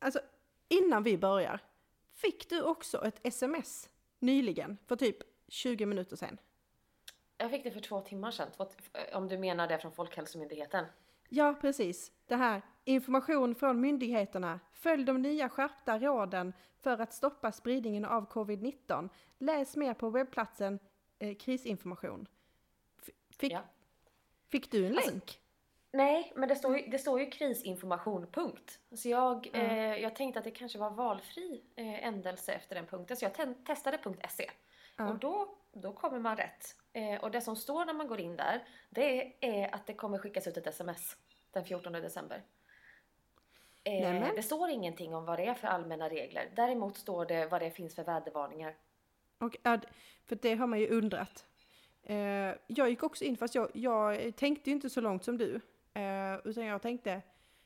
alltså innan vi börjar, fick du också ett sms nyligen för typ 20 minuter sedan? Jag fick det för två timmar sedan, två, om du menar det från Folkhälsomyndigheten. Ja, precis. Det här information från myndigheterna. Följ de nya skärpta råden för att stoppa spridningen av covid-19. Läs mer på webbplatsen eh, krisinformation. F- Fick, Ja. fick du en Alltså, länk? Nej, men det står ju, det står ju krisinformation, punkt. Så jag, Mm. eh, jag tänkte att det kanske var valfri eh, ändelse efter den punkten, så jag te- testade .se. Ja. Och då, då kommer man rätt. Eh, och det som står när man går in där, det är att det kommer skickas ut ett sms den 14 december. Eh, det står ingenting om vad det är för allmänna regler. Däremot står det vad det finns för vädervarningar. Och, för det har man ju undrat. Eh, jag gick också in, fast jag, jag tänkte ju inte så långt som du. Eh, utan jag tänkte,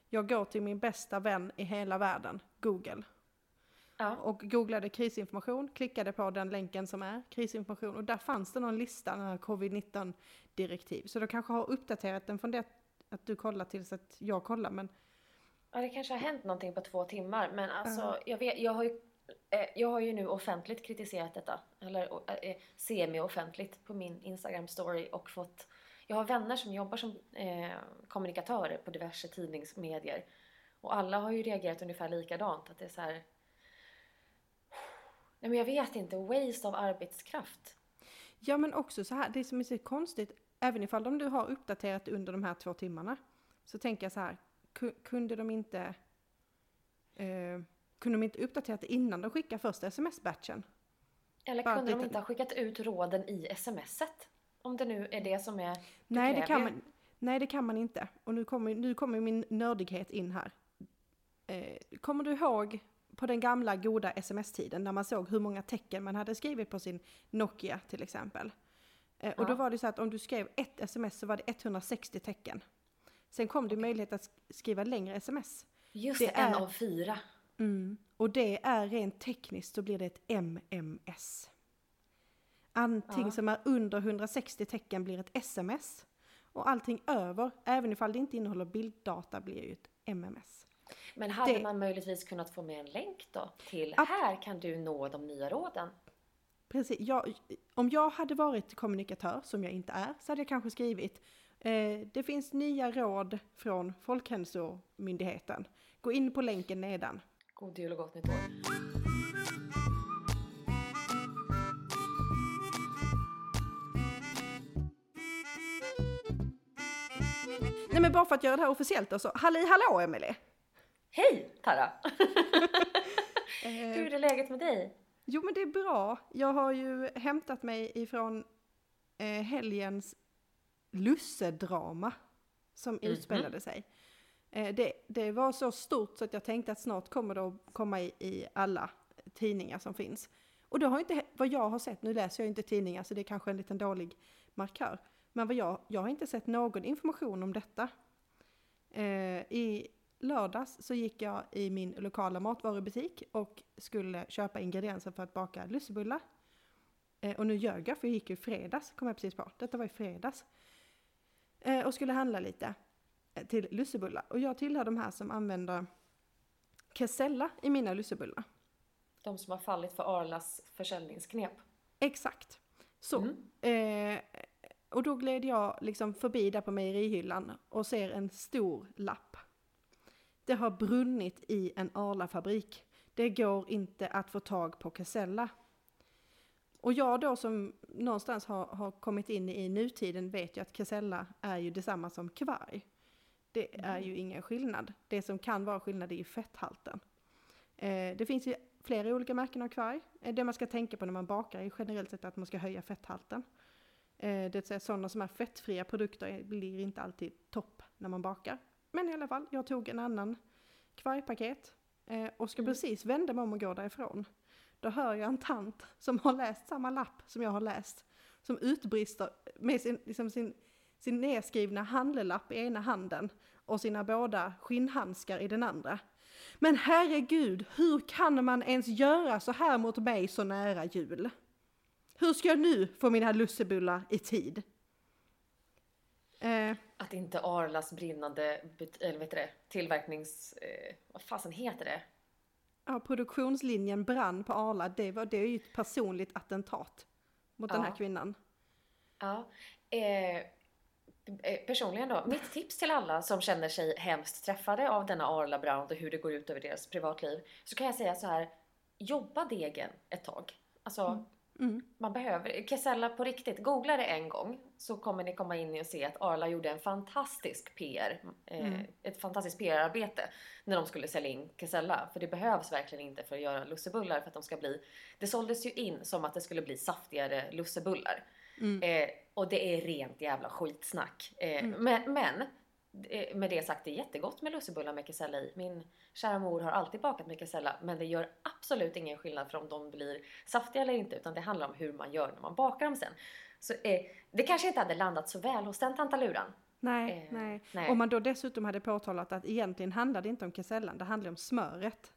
jag går till min bästa vän i hela världen, Google. Ja. Och googlade krisinformation, klickade på den länken som är krisinformation och där fanns det någon lista, den här covid-19 direktiv. Så de kanske har uppdaterat den från det att du kollar tills att jag kollar. Men Ja, det kanske har hänt någonting på två timmar, men alltså, jag, vet, jag, har ju, eh, jag har ju nu offentligt kritiserat detta, eller eh, semi-offentligt på min Instagram-story och fått... Jag har vänner som jobbar som eh, kommunikatörer på diverse tidningsmedier och alla har ju reagerat ungefär likadant, att det är så här... Nej men jag vet inte, waste av arbetskraft. ja, men också så här, det som är så konstigt, även ifall de du har uppdaterat under de här två timmarna, så tänker jag så här, ku- kunde de inte, eh, kunde de inte uppdaterat det innan de skickar första sms-batchen? Eller Bara kunde de inte ha skickat ut råden i smset? Om det nu är det som är... Nej det, kan man, nej, det kan man inte. Och nu kommer, nu kommer min nördighet in här. Eh, kommer du ihåg på den gamla goda sms-tiden när man såg hur många tecken man hade skrivit på sin Nokia till exempel? Eh, och då Ja. var det så att om du skrev ett sms så var det 160 tecken. Sen kom det möjlighet att sk- skriva längre sms. Just Det det, en är- av fyra. Mm. Och det är rent tekniskt så blir det ett MMS. Allting Ja. som är under 160 tecken blir ett SMS. Och allting över, även ifall det inte innehåller bilddata, blir ju ett MMS. Men hade Det- man möjligtvis kunnat få med en länk då till Ab- här kan du nå de nya råden? Precis, jag, om jag hade varit kommunikatör, som jag inte är, så hade jag kanske skrivit eh, det finns nya råd från Folkhälsomyndigheten. Gå in på länken nedan. God jul och gott nytt år. Bara för att göra det här officiellt då, så halli hallå Emelie! Hej Tara! Eh, Hur är läget med dig? Jo men det är bra. Jag har ju hämtat mig ifrån eh, helgens lussedrama som utspelade sig. Eh, det, det var så stort så att jag tänkte att snart kommer det att komma i, i alla tidningar som finns. Och det har inte, vad jag har sett, nu läser jag inte tidningar så det är kanske en liten dålig markör. Men vad jag, jag har inte sett någon information om detta. Eh, I lördags så gick jag i min lokala matvarubutik och skulle köpa ingredienser för att baka lussebullar. Eh, och nu ljög jag för jag gick ju i fredags, kom jag precis på. Detta var i fredags. Eh, och skulle handla lite eh, till lussebullar. Och jag tillhör de här som använder kesella i mina lussebullar. De som har fallit för Arlas försäljningsknep. Exakt. Så. Eh, och då gled jag liksom förbi där på mejerihyllan och ser en stor lapp. Det har brunnit i en Arla-fabrik. Det går inte att få tag på Casella. Och jag då som någonstans har, har kommit in i nutiden vet ju att Casella är ju detsamma som kvarg. Det är ju ingen skillnad. Det som kan vara skillnad är ju fetthalten. Eh, det finns ju flera olika märken av kvarg. Eh, det man ska tänka på när man bakar är generellt sett att man ska höja fetthalten. Eh, det vill säga sådana som är fettfria produkter blir inte alltid topp när man bakar. Men i alla fall, jag tog en annan kvargpaket eh, och ska precis vända mig om och gå därifrån. Då hör jag en tant som har läst samma lapp som jag har läst. Som utbrister med sin, liksom sin, sin nedskrivna handlelapp i ena handen och sina båda skinnhandskar i den andra. Men herregud, hur kan man ens göra så här mot mig så nära jul? Hur ska jag nu få mina lussebullar i tid? Eh, Att inte Arlas brinnande, eller vet det, tillverknings... Eh, vad fasen heter det? Ja, produktionslinjen brann på Arla, det, var, det är ju ett personligt attentat mot den här Ja. kvinnan. Ja. Eh, eh, personligen då, mitt tips till alla som känner sig hemskt träffade av denna Arla Brown och hur det går ut över deras privatliv. Så kan jag säga så här, jobba degen ett tag. Alltså, Mm. Man behöver, Kesella på riktigt, googla det en gång så kommer ni komma in och se att Arla gjorde en fantastisk PR, eh, Mm. ett fantastiskt PR-arbete när de skulle sälja in Kesella. För det behövs verkligen inte för att göra lussebullar för att de ska bli, det såldes ju in som att det skulle bli saftigare lussebullar. Mm. Eh, och det är rent jävla skitsnack. Eh, Men, men eh, med det sagt, det är jättegott med lussebullar med kesella i. Min kära mor har alltid bakat med kesella, men det gör absolut ingen skillnad för om de blir saftiga eller inte, utan det handlar om hur man gör när man bakar dem sen. Så eh, det kanske inte hade landat så väl hos den tantaluran. Nej, Eh, nej. nej. Om man då dessutom hade påtalat att egentligen handlar det inte om kesellan, det handlar om smöret.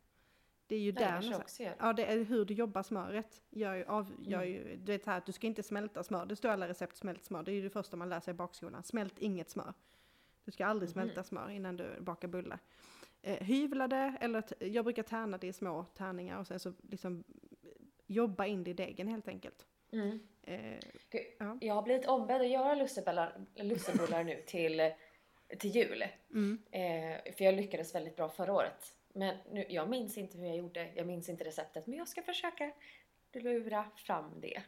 Det är ju Det där gör. Ja, det är hur du jobbar smöret. Gör ju, av, gör Mm. du vet här att du ska inte smälta smör. Det står alla recept smält smör. Det är ju det första man lär sig i bakskolan. Smält inget smör. Du ska aldrig Mhm. smälta smör innan du bakar bullar. Eh, hyvla det, eller jag brukar tärna det i små tärningar och sen så liksom jobba in det i degen helt enkelt. Mm. Eh, Gud, Ja. Jag har blivit ombedd att göra lussebullar, lussebullar nu till, till jul. mm. Eh, för jag lyckades väldigt bra förra året. Men nu, jag minns inte hur jag gjorde, jag minns inte receptet. Men jag ska försöka lura fram det.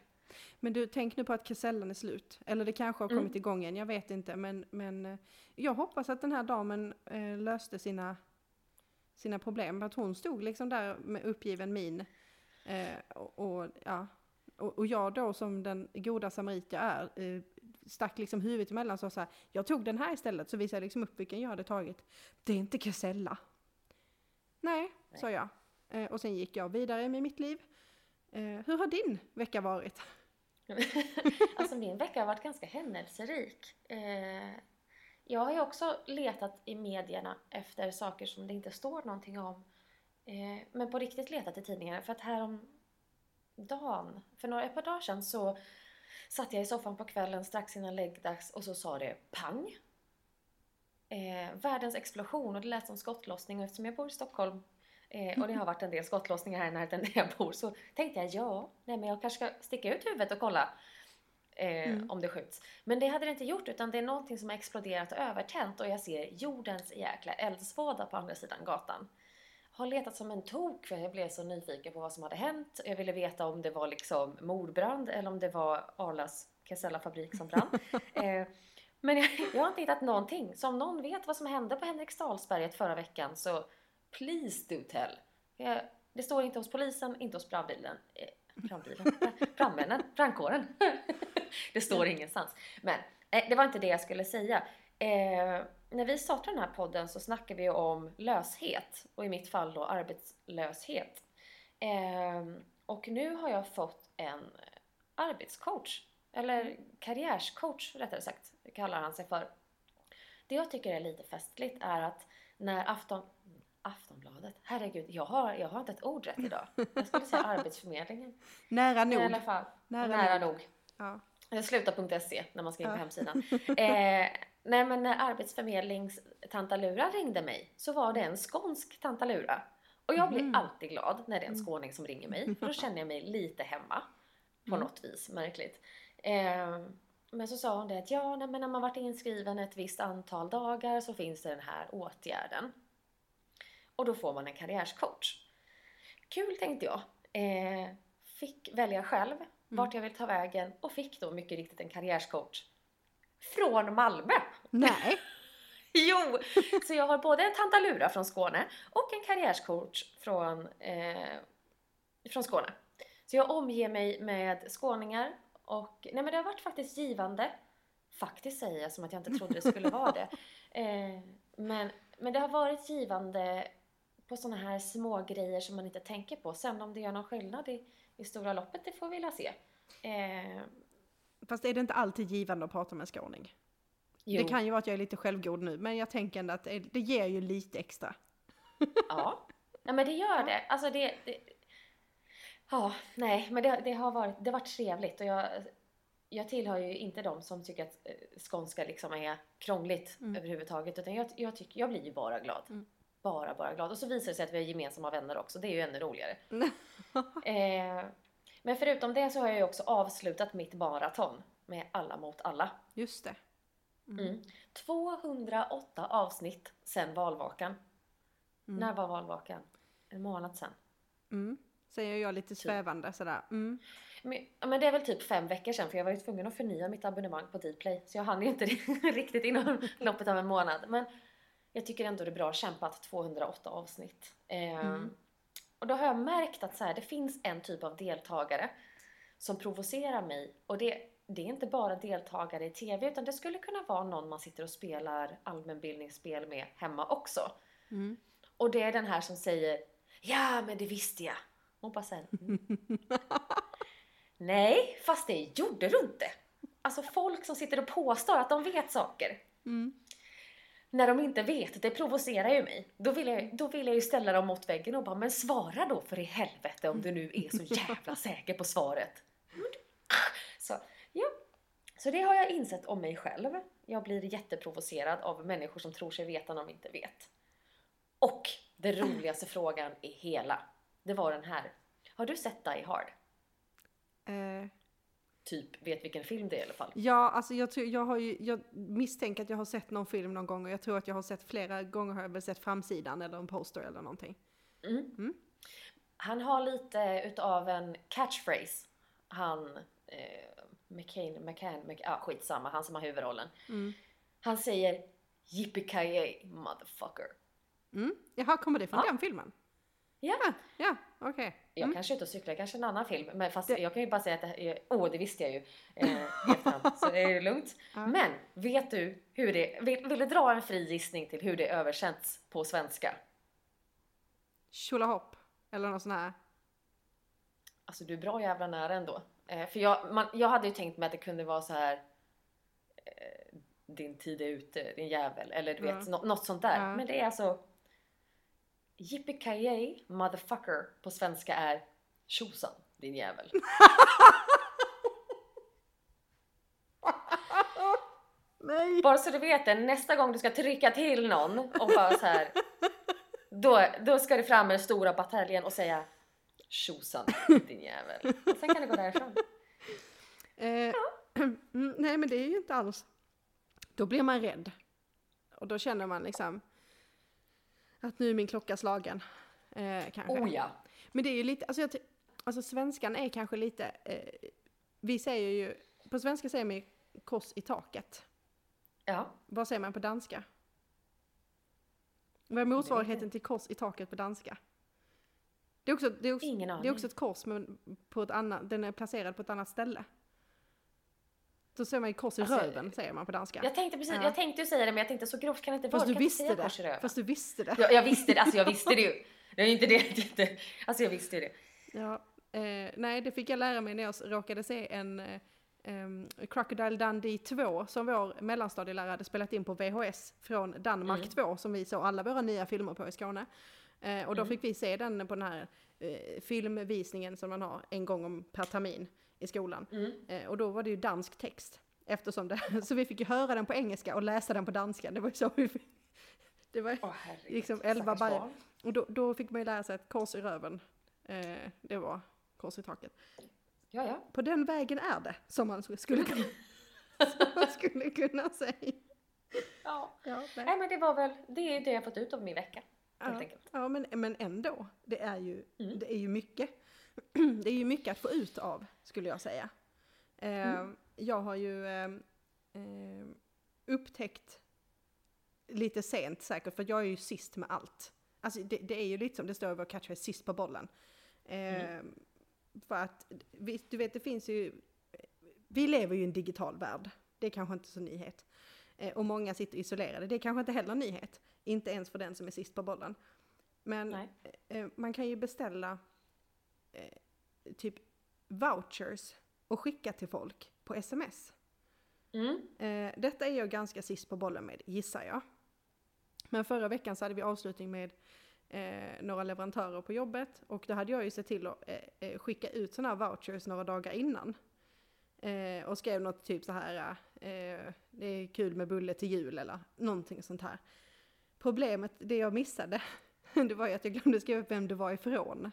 Men du, tänk nu på att kesellan är slut. Eller det kanske har Mm. kommit igång igen, jag vet inte. Men, men eh, jag hoppas att den här damen eh, löste sina, sina problem. Att hon stod liksom där med uppgiven min. Eh, och, och, ja. och, och jag då som den goda samarit jag är, eh, stack liksom huvudet emellan och sa så här, jag tog den här istället. Så visade jag liksom upp vilken jag hade tagit. Det är inte kesella. Nej, Nej. sa jag. Eh, och sen gick jag vidare med mitt liv. Eh, hur har din vecka varit? alltså min vecka har varit ganska händelserik. Eh, jag har ju också letat i medierna efter saker som det inte står någonting om. Eh, men på riktigt letat i tidningarna för att härom dagen, för några ett par dagar sedan så satt jag i soffan på kvällen strax innan läggdags och så sa det pang. Eh, världens explosion och det lät som skottlossning och eftersom jag bor i Stockholm eh, och det har varit en del skottlossningar här i närheten där jag bor så tänkte jag ja, nej men jag kanske ska sticka ut huvudet och kolla eh, Mm. om det skjuts. Men det hade det inte gjort utan det är någonting som har exploderat och övertänt och jag ser jordens jäkla eldsvåda på andra sidan gatan. Har letat som en tok för jag blev så nyfiken på vad som hade hänt. Jag ville veta om det var liksom mordbrand eller om det var Arlas Casella-fabrik som brann. eh, men jag, jag har inte hittat någonting. Så om någon vet vad som hände på Henriksdalsberget förra veckan så please do tell. Jag, det står inte hos polisen, inte hos brandbilen. Eh, brandbilen? Brandmännen? Brandkåren? det står ingenstans. Men eh, det var inte det jag skulle säga. Eh, när vi startade den här podden så snackar vi om löshet och i mitt fall då arbetslöshet. Eh, och nu har jag fått en arbetscoach, eller karriärscoach rättare sagt, kallar han sig för. Det jag tycker är lite festligt är att när Afton, Aftonbladet, herregud, jag har, jag har inte ett ord rätt idag. Jag skulle säga Arbetsförmedlingen. Nära Men I nog. alla fall, Nära nära, nog. nog. Ja. Eh, Sluta.se när man ska in på Ja. hemsidan. Eh, nej men när Arbetsförmedlings tantalura ringde mig så var det en skånsk tantalura. Och jag blir Mhm. alltid glad när det är en skåning som ringer mig för då känner jag mig lite hemma. På Mm. något vis, märkligt. Eh, men så sa hon det att ja, nej, men när man varit inskriven ett visst antal dagar så finns det den här åtgärden. Och då får man en karriärscoach. Kul tänkte jag. Eh, fick välja själv vart jag vill ta vägen och fick då mycket riktigt en karriärscoach från Malmö. Nej. Jo! Så jag har både en tantalura från Skåne och en karriärscoach från, eh, från Skåne. Så jag omger mig med skåningar och nej men det har varit faktiskt givande. Faktiskt säger jag som att jag inte trodde det skulle vara det. Eh, men, men det har varit givande på sådana här små grejer som man inte tänker på. Sen om det gör någon skillnad i, i stora loppet, det får vi väl se. Eh, Fast är det inte alltid givande att prata med en skåning? jo, Det kan ju vara att jag är lite självgod nu, men jag tänker ändå att det, ger ju lite extra. Ja. ja, men det gör det. Alltså det... det ja, nej, men det, det har varit, det har varit trevligt och jag, jag tillhör ju inte de som tycker att eh, skånska liksom är krångligt Mm. överhuvudtaget utan jag, jag, tycker, jag blir ju bara glad. Mm. Bara, bara glad. Och så visar det sig att vi har gemensamma vänner också. Det är ju ännu roligare. eh, men förutom det så har jag ju också avslutat mitt maraton med Alla mot alla. Just det. Mm. 208 avsnitt sen valvakan. När var valvakan? En månad sen. Mm. Säger jag lite svävande sådär. Mm. Men, men det är väl typ fem veckor sedan för jag var ju tvungen att förnya mitt abonnemang på Dplay. Så jag hann ju inte riktigt inom loppet av en månad. Men jag tycker ändå det är bra kämpat, 208 avsnitt. Ehm, Och då har jag märkt att så här, det finns en typ av deltagare som provocerar mig. Och det, det är inte bara deltagare i TV utan det skulle kunna vara någon man sitter och spelar allmänbildningsspel med hemma också. Mm. Och det är den här som säger Ja men det visste jag. Hon bara säger mm. Nej, fast det gjorde du inte. Alltså folk som sitter och påstår att de vet saker. Mm. När de inte vet, det provocerar ju mig. Då vill, jag, då vill jag ju ställa dem mot väggen och bara, men svara då för i helvete om du nu är så jävla säker på svaret. Så, ja. Så det har jag insett om mig själv. Jag blir jätteprovocerad av människor som tror sig veta när de inte vet. Och den roligaste frågan i hela, det var den här. Har du sett Die Hard? Eh, Typ vet vilken film det är i alla fall. ja, alltså jag, tror, jag, har ju, jag misstänker att jag har sett någon film någon gång och jag tror att jag har sett flera gånger har jag väl sett framsidan eller en poster eller någonting. Han har lite utav en catchphrase. Han, eh, McCain, McCann, Mc, ah, skitsamma, han som har huvudrollen. Han säger Yippee motherfucker. Mm. Jaha, kommer det från Ja. den filmen? Ja, Ah, ja, okej. jag kanske är ute och cyklar, kanske en annan film. Men fast jag kan ju bara säga att det åh det visste jag ju. Eh, så det är lugnt. Men vet du hur det, vill, vill du dra en fri gissning till hur det översätts på svenska? Tjolahopp, eller något sånt här. Alltså du är bra jävla nära ändå. Eh, för jag, man, jag hade ju tänkt mig att det kunde vara så här. Eh, din tid är ute, din jävel. Eller du vet, Ja. nå- något sånt där. Ja. Men det är alltså. Yippee motherfucker på svenska är tjosan din jävel. Nej! Bara så du vet det, nästa gång du ska trycka till någon och bara så här. Då, då ska du fram med den stora bataljen och säga tjosan din jävel. Och sen kan du gå därifrån. Eh, mm, nej men det är ju inte alls. Då blir man rädd. Och då känner man liksom att nu är min klocka slagen. Eh, kanske. Oh ja. Men det är ju lite, alltså, jag, alltså svenskan är kanske lite, eh, vi säger ju, på svenska säger man ju kors i taket. Ja. Vad säger man på danska? Vad är motsvarigheten till kors i taket på danska? Det är också, det är också, Ingen det är aning. också ett kors men på ett annat, den är placerad på ett annat ställe. Då säger man ju kors i Alltså, röven, säger man på danska. Jag tänkte precis, Ja. jag tänkte ju säga det men jag tänkte så grovt kan det inte vara. Fast du visste det. kors i röven. Fast du visste det. Jag, jag visste det, alltså jag visste det ju. Det är inte det, inte, alltså jag visste ju det. Ja, eh, nej, det fick jag lära mig när jag råkade se en em, Crocodile Dundee 2 som vår mellanstadielärare hade spelat in på VHS från Danmark 2 som vi såg alla våra nya filmer på i Skåne. Eh, och då fick vi se den på den här eh, filmvisningen som man har en gång om per termin i skolan. Eh, och då var det ju dansk text. Eftersom det, så vi fick ju höra den på engelska och läsa den på danska. Det var ju så vi fick. Det var herregud. liksom elva barn. Och då, då fick man ju lära sig att kors i röven, eh, det var kors i taket. Ja, ja. På den vägen är det, som man skulle kunna, som man skulle kunna säga. ja. Ja, nej. Nej men det var väl, det är det jag fått ut av min vecka. Ja, enkelt. ja men, men ändå, det är, ju, Mm. det är ju mycket. Det är ju mycket att få ut av, skulle jag säga. Eh, Mm. Jag har ju eh, eh, upptäckt lite sent säkert, för jag är ju sist med allt. Alltså det, det är ju lite som det står i vår catchphrase, sist på bollen. Eh, För att, du vet det finns ju, vi lever ju i en digital värld. Det är kanske inte så nyhet. Eh, och många sitter isolerade. Det är kanske inte heller nyhet. Inte ens för den som är sist på bollen. Men Nej. eh, man kan ju beställa typ vouchers och skicka till folk på sms. Mm. Eh, detta är jag ganska sist på bollen med, gissar jag. Men förra veckan så hade vi avslutning med eh, några leverantörer på jobbet och då hade jag ju sett till att eh, eh, skicka ut sådana här vouchers några dagar innan. Eh, och skrev något typ så här, eh, det är kul med bulle till jul eller någonting sånt här. Problemet, det jag missade, det var ju att jag glömde skriva vem det var ifrån.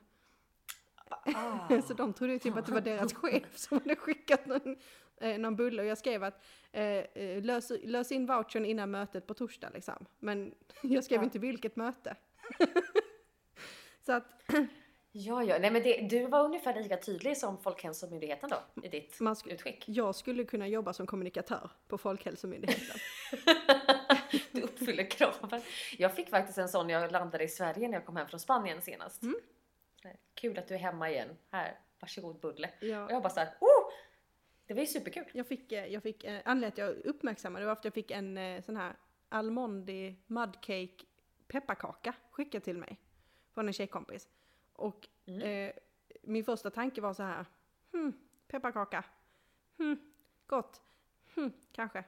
Ah. Så de trodde ju typ att det var deras chef som hade skickat någon, eh, någon bulle och jag skrev att eh, eh, lös, lös in vouchern innan mötet på torsdag liksom. Men jag skrev Ja. inte vilket möte. Så att Ja, ja. Nej, men det, du var ungefär lika tydlig som Folkhälsomyndigheten då i ditt Man sk- utskick. jag skulle kunna jobba som kommunikatör på Folkhälsomyndigheten. du uppfyller kraven. Jag fick faktiskt en sån när jag landade i Sverige när jag kom hem från Spanien senast. Mm. Kul att du är hemma igen. Här, varsågod bulle. Och Jag, bara såhär, oh! Det var ju superkul. jag fick, eh, jag fick eh, anledningen till att jag uppmärksammade var att jag fick en eh, sån här Almondi mudcake pepparkaka skickad till mig. Från en tjejkompis. Och Mm. eh, min första tanke var så här, hmm, pepparkaka, hmm, gott, hmm, kanske.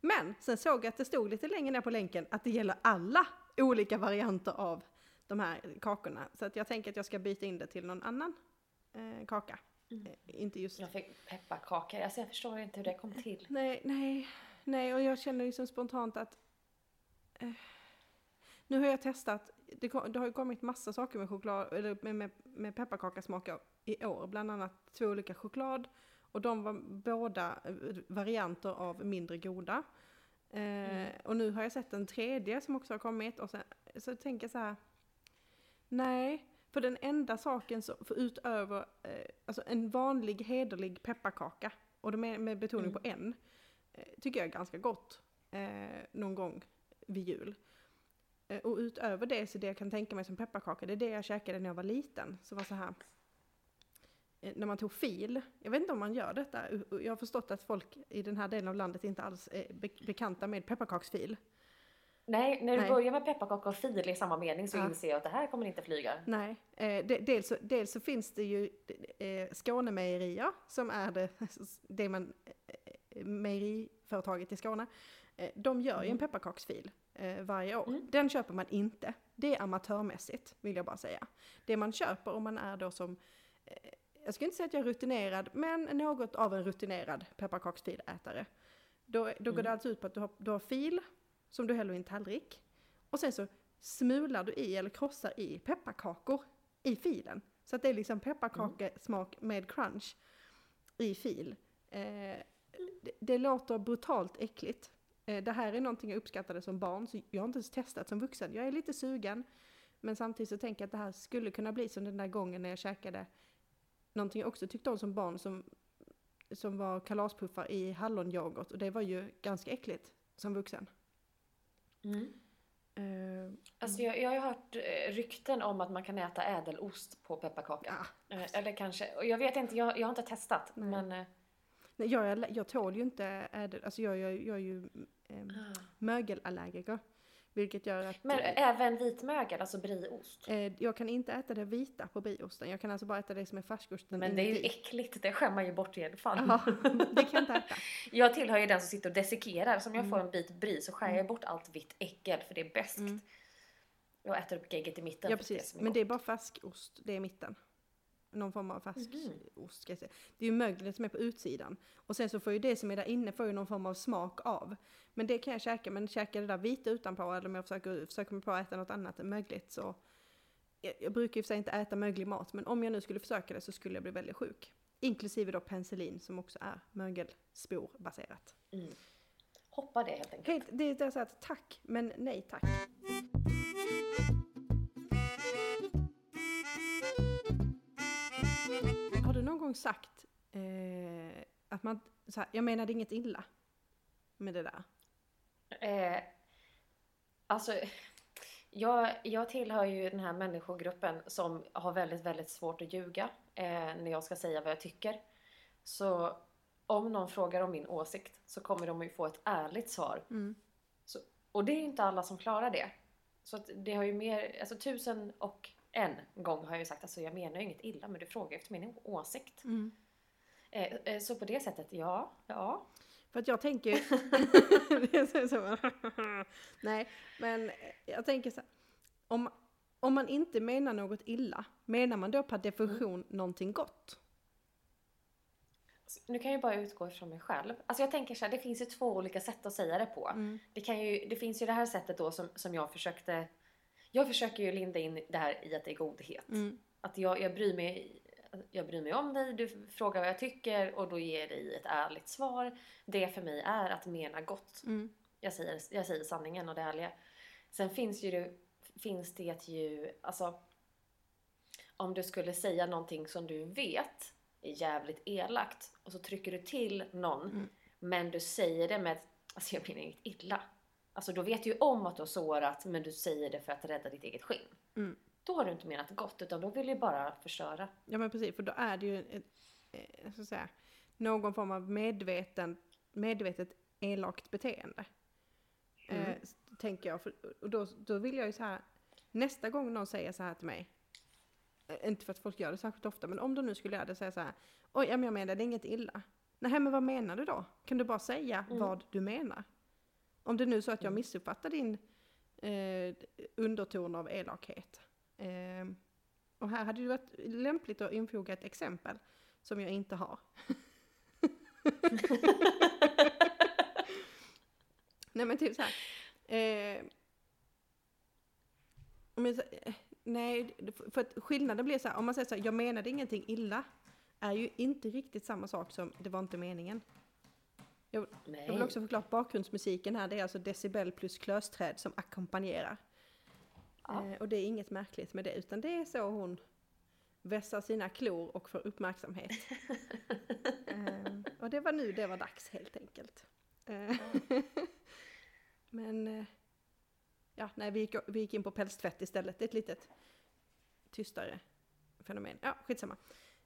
Men sen såg jag att det stod lite längre ner på länken att det gäller alla olika varianter av de här kakorna. Så att jag tänker att jag ska byta in det till någon annan eh, kaka. Mm. Eh, inte just Jag fick pepparkakor. Alltså jag förstår inte hur det kom till. Nej, nej, nej, och jag känner liksom spontant att eh, nu har jag testat, det, det har ju kommit massa saker med choklad, eller med, med, med pepparkakasmaker i år, bland annat två olika choklad och de var båda eh, varianter av mindre goda. Eh, Och nu har jag sett en tredje som också har kommit och sen, så tänker jag så här, nej, för den enda saken så, för utöver, eh, alltså en vanlig hederlig pepparkaka, och är med betoning Mm. på en, eh, tycker jag är ganska gott eh, någon gång vid jul. Eh, och utöver det så det jag kan tänka mig som pepparkaka, det är det jag käkade när jag var liten. Så var så här, eh, när man tog fil, jag vet inte om man gör detta, jag har förstått att folk i den här delen av landet inte alls är be- bekanta med pepparkaksfil. Nej, när du Nej. börjar med pepparkakor och fil i samma mening så Ja. inser jag att det här kommer inte flyga. Nej, eh, de, dels, så- dels så finns det ju eh, Skånemejerier som är det, det man, eh, mejeriföretaget i Skåne. Eh, de gör ju en Mm. pepparkaksfil eh, varje år. Mm. Den köper man inte. Det är amatörmässigt vill jag bara säga. Det man köper om man är då som, eh, jag ska inte säga att jag är rutinerad, men något av en rutinerad pepparkaksfilätare. Då, då går Mm. det alltså ut på att du har, du har fil som du häller i en tallrik. Och sen så smular du i eller krossar i pepparkakor i filen. Så att det är liksom pepparkakesmak med crunch i fil. Eh, det, det låter brutalt äckligt. Eh, det här är någonting jag uppskattade som barn, så jag har inte ens testat som vuxen. Jag är lite sugen, men samtidigt så tänker jag att det här skulle kunna bli som den där gången när jag käkade någonting jag också tyckte om som barn, som, som var kalaspuffar i hallonyoghurt. Och det var ju ganska äckligt som vuxen. Mm. Eh, Alltså jag, jag har ju hört eh, rykten om att man kan äta ädelost på pepparkaka. ja. Eh, Eller kanske, jag vet inte, jag, jag har inte testat. Nej. Men, Nej, jag, jag tål ju inte ädel, alltså jag, jag, jag är ju eh, mögelallergiker. Vilket gör att men eh, även vitmögel, alltså brieost. eh, jag kan inte äta det vita på brieosten. Jag kan alltså bara äta det som är färskosten Men det är ju äckligt, det skämmer man ju bort i alla fall. Ja, det kan jag inte äta. Jag tillhör ju den som sitter och desikerar. Så om jag får en bit brie så skär jag bort allt vitt äckel för det är bäst. Mm. Jag äter upp gegget i mitten. Ja det precis, är men gott. det är bara färskost, det är mitten. Någon form av färskost ska jag säga. Det är ju möglet som är på utsidan. Och sen så får ju det som är där inne får ju någon form av smak av. Men det kan jag käka, men käka det där vita utanpå eller om jag försöker, försöker mig på att äta något annat än mögligt så jag, jag brukar ju för sig inte äta möglig mat, men om jag nu skulle försöka det så skulle jag bli väldigt sjuk. Inklusive då penicillin som också är mögelsporbaserat. Mm. Hoppa det helt enkelt. Helt, det är så att tack, men nej tack. Gång sagt eh, att man, så här, jag menade inget illa med det där? Eh, alltså, jag, jag tillhör ju den här människogruppen som har väldigt, väldigt svårt att ljuga eh, när jag ska säga vad jag tycker. Så om någon frågar om min åsikt så kommer de ju få ett ärligt svar. Mm. Så, och det är ju inte alla som klarar det. Så det har ju mer, alltså tusen och en gång har jag ju sagt alltså jag menar ju inget illa men du frågar efter min åsikt. Mm. Eh, eh, så på det sättet, ja, ja. För att jag tänker så, Nej, men jag tänker så här. Om, om man inte menar något illa, menar man då per definition någonting gott? nu kan jag ju bara utgå ifrån mig själv. Alltså jag tänker så här, det finns ju två olika sätt att säga det på. Mm. Det, kan ju, det finns ju det här sättet då som, som jag försökte... Jag försöker ju linda in det här i att det är godhet. Mm. Att jag, jag, bryr mig, jag bryr mig om dig, du frågar vad jag tycker och då ger dig ett ärligt svar. Det för mig är att mena gott. Mm. Jag säger, jag säger sanningen och det ärliga. Sen finns ju det, finns det ju, alltså om du skulle säga någonting som du vet är jävligt elakt och så trycker du till någon Mm. men du säger det med, alltså jag menar inget illa. Alltså då vet du ju om att du har sårat men du säger det för att rädda ditt eget skinn. Mm. Då har du inte menat gott utan då vill du bara förstöra. Ja men precis, för då är det ju ett, eh, så att säga, någon form av medveten, medvetet elakt beteende. Mm. Eh, tänker jag, för, och då, då vill jag ju så här, nästa gång någon säger så här till mig, eh, inte för att folk gör det särskilt ofta, men om de nu skulle göra det, säga så här, oj, men jag menar det är inget illa. Nej, men vad menar du då? Kan du bara säga Mm. vad du menar? Om det nu är så att jag Mm. missuppfattar din eh, underton av elakhet. Eh, och här hade det varit lämpligt att infoga ett exempel som jag inte har. Nej men typ så här. Eh, sä- eh, nej, för att skillnaden blir så här, om man säger så här, jag menade ingenting illa, är ju inte riktigt samma sak som det var inte meningen. Nej. Jag vill också förklara bakgrundsmusiken här, det är alltså decibel plus klösträd som ackompanjerar. Ja. Eh, och det är inget märkligt med det, utan det är så hon vässar sina klor och får uppmärksamhet. eh, och det var nu det var dags helt enkelt. Eh, Men, eh, ja, nej, vi gick, vi gick in på pälstvätt istället. Det är ett litet tystare fenomen. Ja, skitsamma.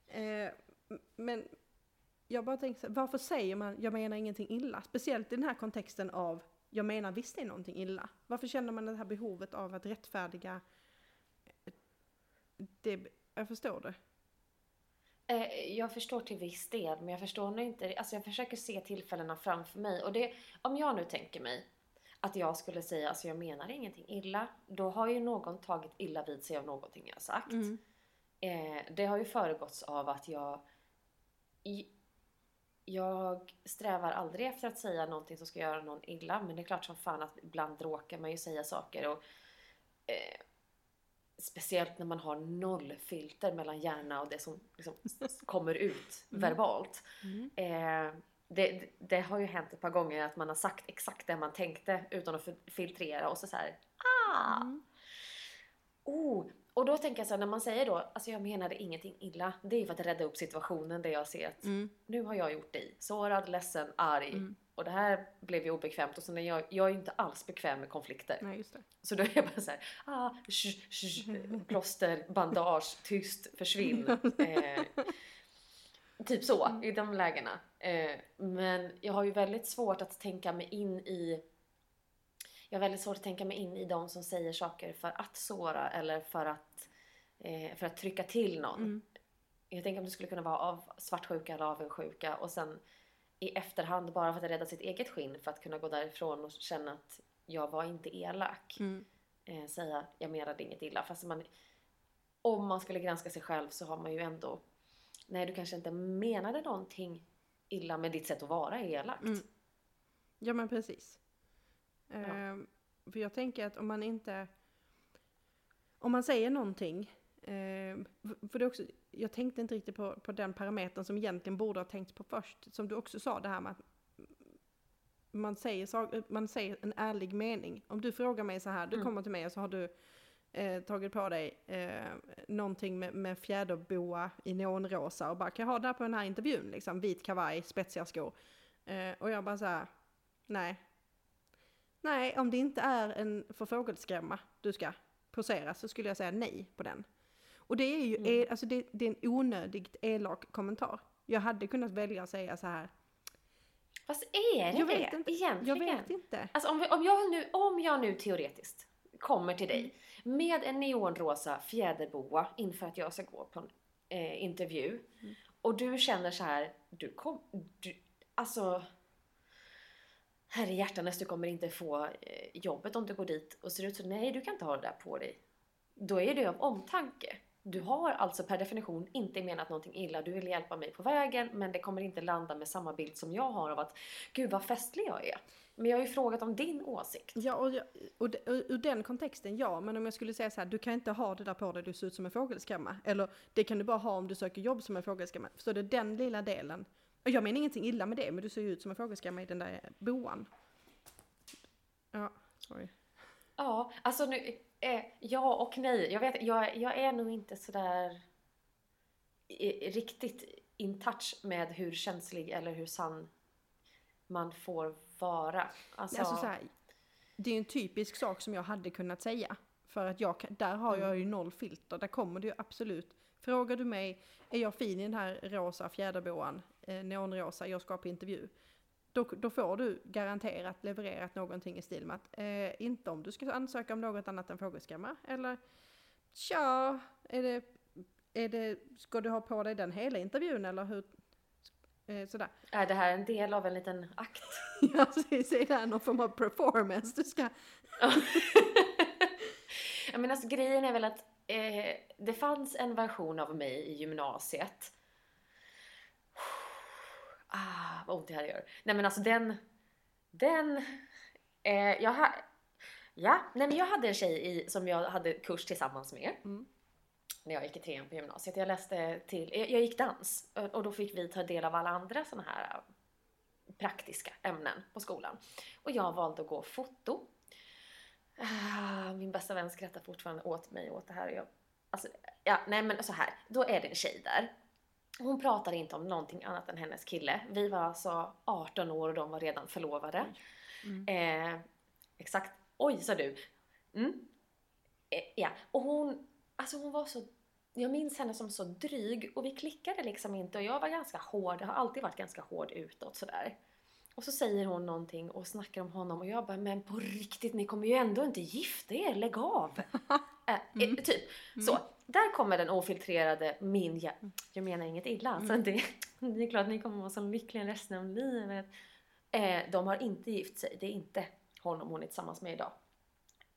Eh, m- men jag bara tänker så här, varför säger man jag menar ingenting illa? Speciellt i den här kontexten av jag menar visst det är någonting illa. Varför känner man det här behovet av att rättfärdiga eh, det? Jag förstår det. Eh, Jag förstår till viss del, men jag förstår nog inte. Alltså jag försöker se tillfällena framför mig. Och det, om jag nu tänker mig att jag skulle säga alltså jag menar ingenting illa. Då har ju någon tagit illa vid sig av någonting jag har sagt. Mm. Eh, det har ju föregåtts av att jag... Jag strävar aldrig efter att säga någonting som ska göra någon illa. Men det är klart som fan att ibland råkar man ju säga saker. Och, eh, speciellt när man har noll filter mellan hjärna och det som liksom kommer ut Mm. verbalt. Mm. Eh, det, det har ju hänt ett par gånger att man har sagt exakt det man tänkte utan att fi- filtrera och så så här. Ah! Mm. Oh! Och då tänker jag så här, när man säger då, alltså jag menade ingenting illa. Det är ju för att rädda upp situationen där jag ser att Mm. nu har jag gjort dig sårad, ledsen, arg. Mm. Och det här blev ju obekvämt och så när jag, jag är ju inte alls bekväm med konflikter. Nej, just det. Så då är jag bara så här, ah, sh, sh, plåster, bandage, tyst, försvinn. Eh, typ så, i de lägena. Eh, men jag har ju väldigt svårt att tänka mig in i jag har väldigt svårt att tänka mig in i de som säger saker för att såra eller för att, eh, för att trycka till någon. Mm. Jag tänker om det skulle kunna vara av svartsjuka eller avundsjuka och sen i efterhand bara för att rädda sitt eget skinn för att kunna gå därifrån och känna att jag var inte elak. Mm. Eh, säga jag menade inget illa. Fast man, om man skulle granska sig själv så har man ju ändå Nej, du kanske inte menade någonting illa med ditt sätt att vara är elakt. Mm. Ja men precis. Ehm, för jag tänker att om man inte... Om man säger någonting... ehm, för det också, jag tänkte inte riktigt på, på den parametern som egentligen borde ha tänkt på först. Som du också sa det här med att man säger, man säger en ärlig mening. Om du frågar mig så här, du Mm. kommer till mig och så har du eh, tagit på dig eh, någonting med, med fjäderboa i neonrosa och bara kan jag ha det här på den här intervjun liksom, vit kavaj, spetsiga skor. Eh, och jag bara så här, nej. Nej, om det inte är en förfågelskrämma du ska posera så skulle jag säga nej på den. Och det är ju, Mm. el, alltså det, det är en onödigt elak kommentar. Jag hade kunnat välja att säga så här, Fast är det Jag det vet inte. egentligen? jag vet inte. Alltså om, vi, om, jag nu, om jag nu teoretiskt kommer till dig Mm. med en neonrosa fjäderboa inför att jag ska gå på en eh, intervju Mm. och du känner så här, du kom, du, alltså Herre hjärtanes, du kommer inte få eh, jobbet om du går dit och ser ut så. Nej, du kan inte ha det där på dig. Då är det av omtanke. Du har alltså per definition inte menat någonting illa. Du vill hjälpa mig på vägen men det kommer inte landa med samma bild som jag har av att gud vad festlig jag är. Men jag har ju frågat om din åsikt. Ja, och, jag- och, de- och ur den kontexten, ja. Men om jag skulle säga så här, du kan inte ha det där på dig, du ser ut som en fågelskrämma. Eller det kan du bara ha om du söker jobb som en fågelskrämma. det är Den lilla delen. Och jag menar ingenting illa med det, men du ser ju ut som en fågelskrämma i den där boan. Ja, sorry. Ja, alltså nu, eh, ja och nej. Jag, vet, jag, jag är nog inte sådär eh, riktigt in touch med hur känslig eller hur sann man får vara. Alltså, Alltså, så här, det är ju en typisk sak som jag hade kunnat säga. För att jag, där har jag ju noll filter. Där kommer det ju absolut. Frågar du mig, är jag fin i den här rosa fjäderboan, eh, neonrosa, jag ska på intervju. Då, då får du garanterat levererat någonting i stil med att eh, inte om du ska ansöka om något annat än fågelskrämma. Eller tja, är det, är det, ska du ha på dig den hela intervjun eller hur? Eh, sådär. är det här en del av en liten akt? Ja, precis. Är det här någon form av performance du ska Ja, men alltså, grejen är väl att eh, det fanns en version av mig i gymnasiet. Ah, vad ont det här gör. Nej men alltså den... Den... Eh, jag ha, Ja, nej men jag hade en tjej i, som jag hade kurs tillsammans med. Mm. När jag gick i trean på gymnasiet. Jag läste till... Jag, jag gick dans. och- då fick vi ta del av alla andra såna här eh, praktiska ämnen på skolan. Och jag valde att gå foto. Ah, min bästa vän skrattar fortfarande åt mig åt det här. och Jag, alltså, ja, nej men så här. Då är det en tjej där. Hon pratar inte om någonting annat än hennes kille. Vi var alltså 18 år och de var redan förlovade. Mm. Eh, exakt. Oj, sa du. Mm. Eh, ja, och hon, alltså hon var så, jag minns henne som så dryg och vi klickade liksom inte och jag var ganska hård, jag har alltid varit ganska hård utåt sådär. Och så säger hon någonting och snackar om honom och jag bara, men på riktigt, ni kommer ju ändå inte gifta er, lägg av! eh, eh, typ. Så, där kommer den ofiltrerade min, jag, jag menar inget illa, så det, det är klart att ni kommer vara så lyckliga resten av livet. Eh, de har inte gift sig, det är inte honom hon är tillsammans med idag.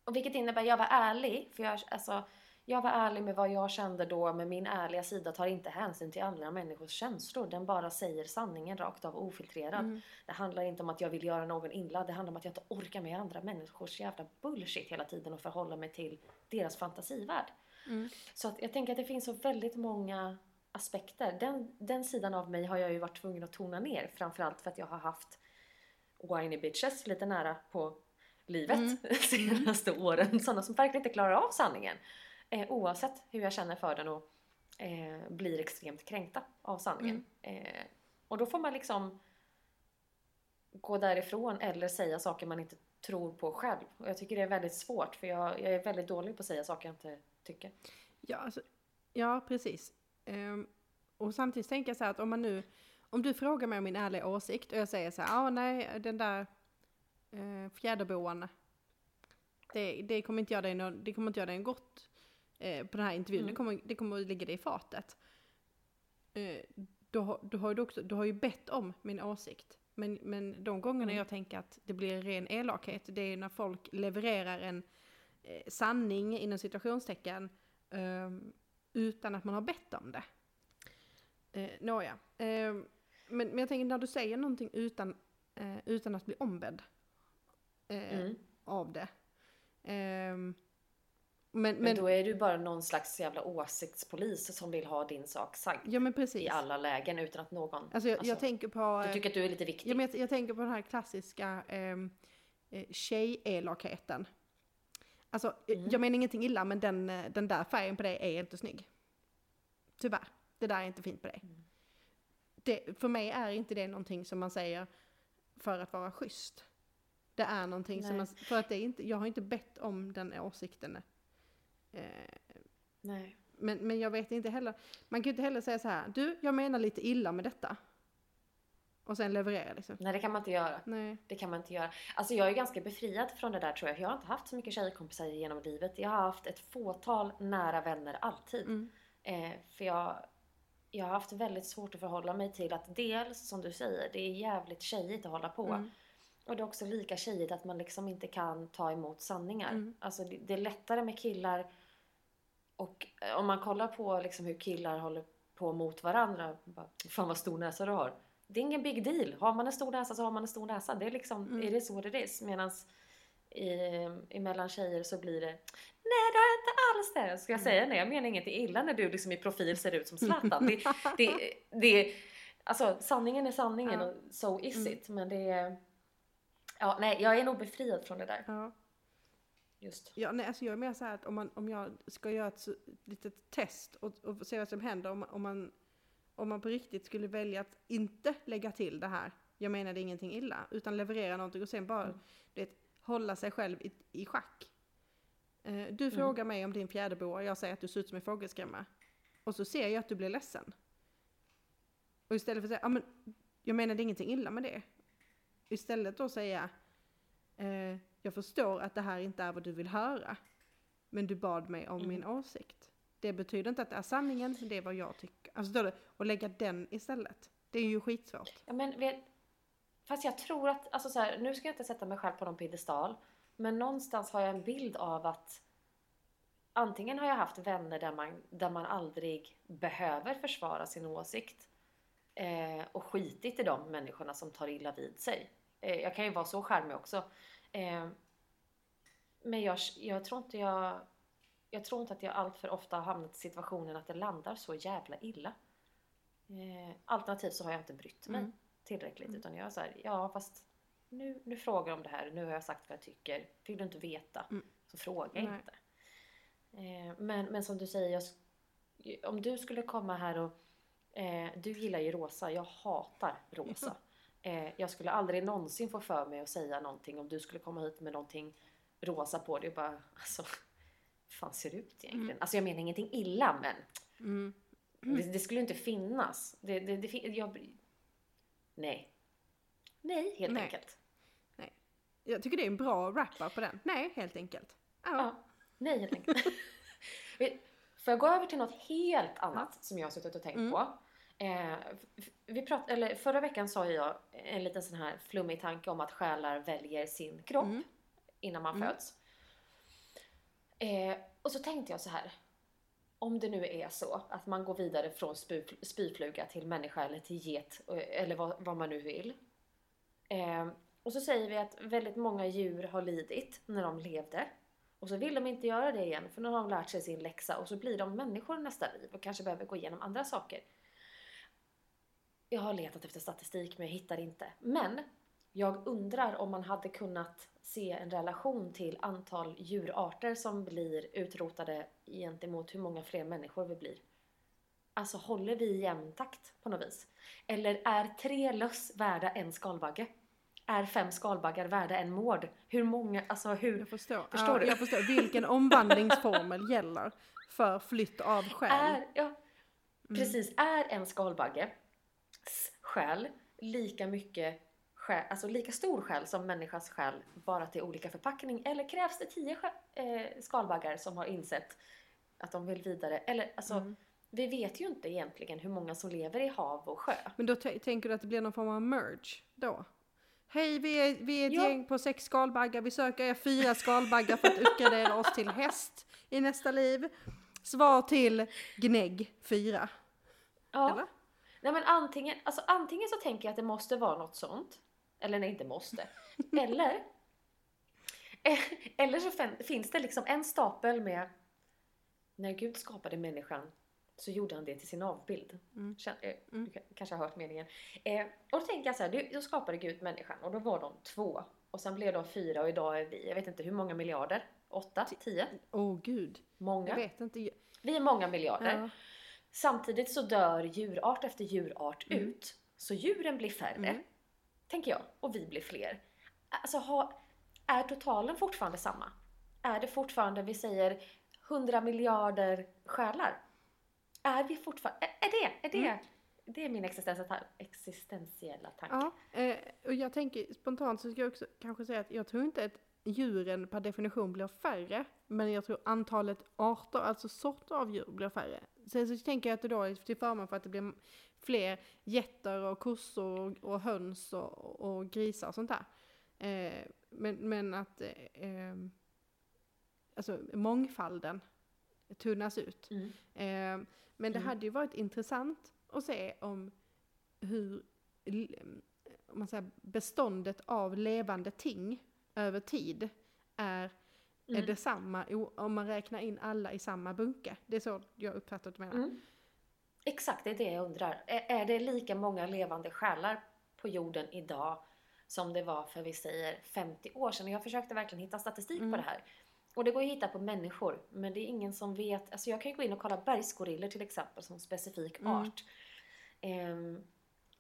Och vilket innebär, jag var ärlig, för jag, alltså, jag var ärlig med vad jag kände då, men min ärliga sida tar inte hänsyn till andra människors känslor. Den bara säger sanningen rakt av ofiltrerad. Mm. Det handlar inte om att jag vill göra någon illa, det handlar om att jag inte orkar med andra människors jävla bullshit hela tiden och förhålla mig till deras fantasivärld. Mm. Så att jag tänker att det finns så väldigt många aspekter. Den, den sidan av mig har jag ju varit tvungen att tona ner, framförallt för att jag har haft whiny bitches lite nära på livet Mm. senaste åren. Sådana som verkligen inte klarar av sanningen. Eh, oavsett hur jag känner för den och eh, blir extremt kränkta av sanningen. Eh, och då får man liksom gå därifrån eller säga saker man inte tror på själv. Och jag tycker det är väldigt svårt för jag, jag är väldigt dålig på att säga saker jag inte tycker. Ja, alltså, ja precis. Ehm, och samtidigt tänker jag så här att om man nu, om du frågar mig om min ärliga åsikt och jag säger så här, ah, nej den där eh, fjäderboan, det, det kommer inte göra dig nå- det kommer inte göra dig gott eh, på den här intervjun, Mm. det, kommer, det kommer att ligga dig i fatet. Eh, då, har- då har du också, du har ju bett om min åsikt. Men, men de gångerna Mm. jag tänker att det blir ren elakhet, det är när folk levererar en eh, sanning inom situationstecken ehm, utan att man har bett om det. Eh, Nåja. Ehm, men, men jag tänker när du säger någonting utan, eh, utan att bli ombedd eh, Mm. av det. Ehm, men, Men, men, då är du bara någon slags jävla åsiktspolis som vill ha din sak sagd ja men precis. i alla lägen utan att någon... Alltså jag, jag alltså, tänker på... Du eh, tycker att du är lite viktig. Ja, men jag, jag tänker på den här klassiska ehm, eh, tjejelakheten. Alltså, Mm. jag menar ingenting illa, men den, eh, den där färgen på dig är inte snygg. Tyvärr. Det där är inte fint på dig. Mm. Det, för mig är inte det någonting som man säger för att vara schysst. Det är någonting som Nej. man, för att det är inte, jag har inte bett om den åsikten. Eh, Nej. men, men jag vet inte heller, man kan ju inte heller säga så här, du, jag menar lite illa med detta. Och sen leverera liksom. Nej, det kan man inte göra. Nej. Det kan man inte göra. Alltså jag är ganska befriad från det där tror jag. Jag har inte haft så mycket tjejkompisar genom livet. Jag har haft ett fåtal nära vänner alltid. Mm. Eh, för jag, jag har haft väldigt svårt att förhålla mig till att dels, som du säger, det är jävligt tjejigt att hålla på. Mm. Och det är också lika tjejigt att man liksom inte kan ta emot sanningar. Mm. Alltså det, det är lättare med killar och eh, om man kollar på liksom hur killar håller på mot varandra. Bara, Fan vad stor näsa du har. Det är ingen big deal. Har man en stor näsa så har man en stor näsa. Det är liksom, Mm. är det så det är? Medan i, emellan tjejer så blir det Nej det har jag inte alls det. Ska jag säga nej? Jag menar inget illa när du liksom i profil ser ut som Zlatan. Det, det, det, alltså sanningen är sanningen Ja. och so is Mm. it. Men det är... Ja, nej, jag är nog befriad från det där. Ja. Just. Ja, nej, alltså jag är mer så här att om, man, om jag ska göra ett litet test och, och se vad som händer om, om, man, om man på riktigt skulle välja att inte lägga till det här, jag är ingenting illa, utan leverera någonting och sen bara Mm. vet, hålla sig själv i, i schack. Eh, Mm. du frågar mig om din fjäderboa, jag säger att du ser ut som en fågelskrämma. Och så ser jag att du blir ledsen. Och istället för att säga, ja men jag är ingenting illa med det. Istället då säga, eh, jag förstår att det här inte är vad du vill höra. Men du bad mig om Mm. min åsikt. Det betyder inte att det är sanningen, men det är vad jag tycker. Alltså då, och lägga den istället. Det är ju skitsvårt. Ja, men vet, fast jag tror att, alltså så här, nu ska jag inte sätta mig själv på någon piedestal. Men någonstans har jag en bild av att antingen har jag haft vänner där man, där man aldrig behöver försvara sin åsikt. Eh, och skitit i de människorna som tar illa vid sig. Eh, jag kan ju vara så charmig också. Eh, men jag, jag tror inte jag jag tror inte att jag allt för ofta har hamnat i situationen att det landar så jävla illa. Eh, alternativt så har jag inte brytt mig Mm. tillräckligt utan jag är så här, ja fast nu, nu frågar jag om det här, nu har jag sagt vad jag tycker. Vill du inte veta Mm. så fråga Nej. inte. Eh, men, men som du säger, jag, om du skulle komma här och eh, du gillar ju rosa, jag hatar rosa. Eh, jag skulle aldrig någonsin få för mig att säga någonting om du skulle komma hit med någonting rosa på dig och bara alltså fan ser det ut egentligen? Mm. Alltså jag menar ingenting illa men Mm. det, det skulle inte finnas. Det, det, det, jag, nej. Nej, helt Nej. enkelt. Jag tycker det är en bra wrap på den. Nej, helt enkelt. Ja. Ja, nej helt enkelt. Får jag gå över till något helt annat som jag har suttit och tänkt Mm. på? Eh, vi prat, eller förra veckan sa jag en liten sån här flummig tanke om att själar väljer sin kropp Mm. innan man Mm. föds. Eh, och så tänkte jag så här. Om det nu är så att man går vidare från spyfluga till människa eller till get eh, eller vad, vad man nu vill. Eh, och så säger vi att väldigt många djur har lidit när de levde. Och så vill de inte göra det igen för nu har de lärt sig sin läxa och så blir de människor nästa liv och kanske behöver gå igenom andra saker. Jag har letat efter statistik men jag hittar inte. Men jag undrar om man hade kunnat se en relation till antal djurarter som blir utrotade gentemot hur många fler människor vi blir. Alltså håller vi jämn takt på något vis? Eller är tre löss värda en skalbagge? Är fem skalbaggar värda en mård? Hur många, alltså hur... Jag förstår. Förstår ja, du? Jag förstår. Vilken omvandlingsformel gäller för flytt av själ? Är, ja, precis, är en skalbagge själ lika mycket själ, alltså lika stor själ som människas själ, bara till olika förpackning? Eller krävs det tio eh, skalbaggar som har insett att de vill vidare? Eller alltså, Mm. vi vet ju inte egentligen hur många som lever i hav och sjö. Men då tänker du att det blir någon form av merge då? Hej, vi är, vi är ett Ja. gäng på sex skalbaggar. Vi söker er fyra skalbaggar för att uppgradera oss till häst i nästa liv. Svar till gnägg fyra. Ja. Eller? Nej men antingen, alltså antingen så tänker jag att det måste vara något sånt. Eller nej, inte måste. Eller eh, Eller så fin- finns det liksom en stapel med När Gud skapade människan så gjorde han det till sin avbild. Mm. Kän- eh, Mm. Kanske har hört meningen. Eh, och då tänker jag så här, då skapade Gud människan och då var de två. Och sen blev de fyra och idag är vi, jag vet inte hur många miljarder? Åtta? Tio? Åh gud, jag Många? vet inte. Vi är många miljarder. Ja. Samtidigt så dör djurart efter djurart Mm. ut. Så djuren blir färre, Mm. Tänker jag. Och vi blir fler. Alltså, ha, är totalen fortfarande samma? Är det fortfarande, vi säger, 100 miljarder själar? Är vi fortfarande, är är det, är det, Mm. det är min existentiella, tanke. Ja, eh, och jag tänker spontant så ska jag också kanske säga att jag tror inte att djuren per definition blir färre, men jag tror antalet arter, alltså sorter av djur blir färre. Sen så tänker jag att det då är till förmån för att det blir fler getter och kossor och, och höns och, och grisar och sånt där. Eh, men, men att eh, eh, alltså mångfalden tunnas ut. Mm. Eh, men det Mm. hade ju varit intressant att se om hur om man säger, beståndet av levande ting över tid är, är Mm. detsamma om man räknar in alla i samma bunke. Det är så jag uppfattar att du menar. Mm. Exakt, det är det jag undrar. Är, det lika många levande själar på jorden idag som det var för vi säger 50 år sedan? Jag försökte verkligen hitta statistik Mm. på det här. Och det går ju att hitta på människor, men det är ingen som vet. Alltså jag kan ju gå in och kolla bergsgorillor till exempel som specifik Mm. art. Ehm,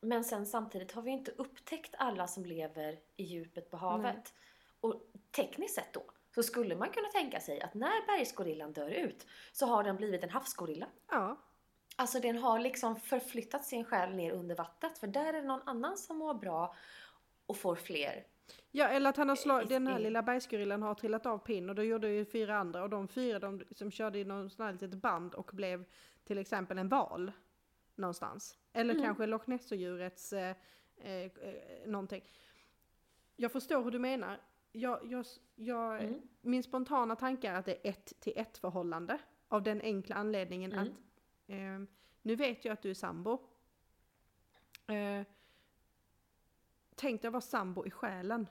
men sen samtidigt har vi inte upptäckt alla som lever i djupet på havet. Och tekniskt sett då så skulle man kunna tänka sig att när bergsgorillan dör ut så har den blivit en havsgorilla. Ja, Alltså den har liksom förflyttat sin själ ner under vattnet för där är det någon annan som mår bra och får fler. Ja, eller att han har slagit, I- den här lilla bergsgorillan har trillat av pinn och då gjorde ju fyra andra och de fyra de som körde i någon sån här litet band och blev till exempel en val någonstans. Eller Mm. kanske Loch Ness-djurets eh, eh, eh, någonting. Jag förstår hur du menar. Jag, jag, jag, Mm. Min spontana tanke är att det är ett till ett förhållande. Av den enkla anledningen Mm. att eh, nu vet jag att du är sambo. Eh, tänk dig att vara sambo i själen.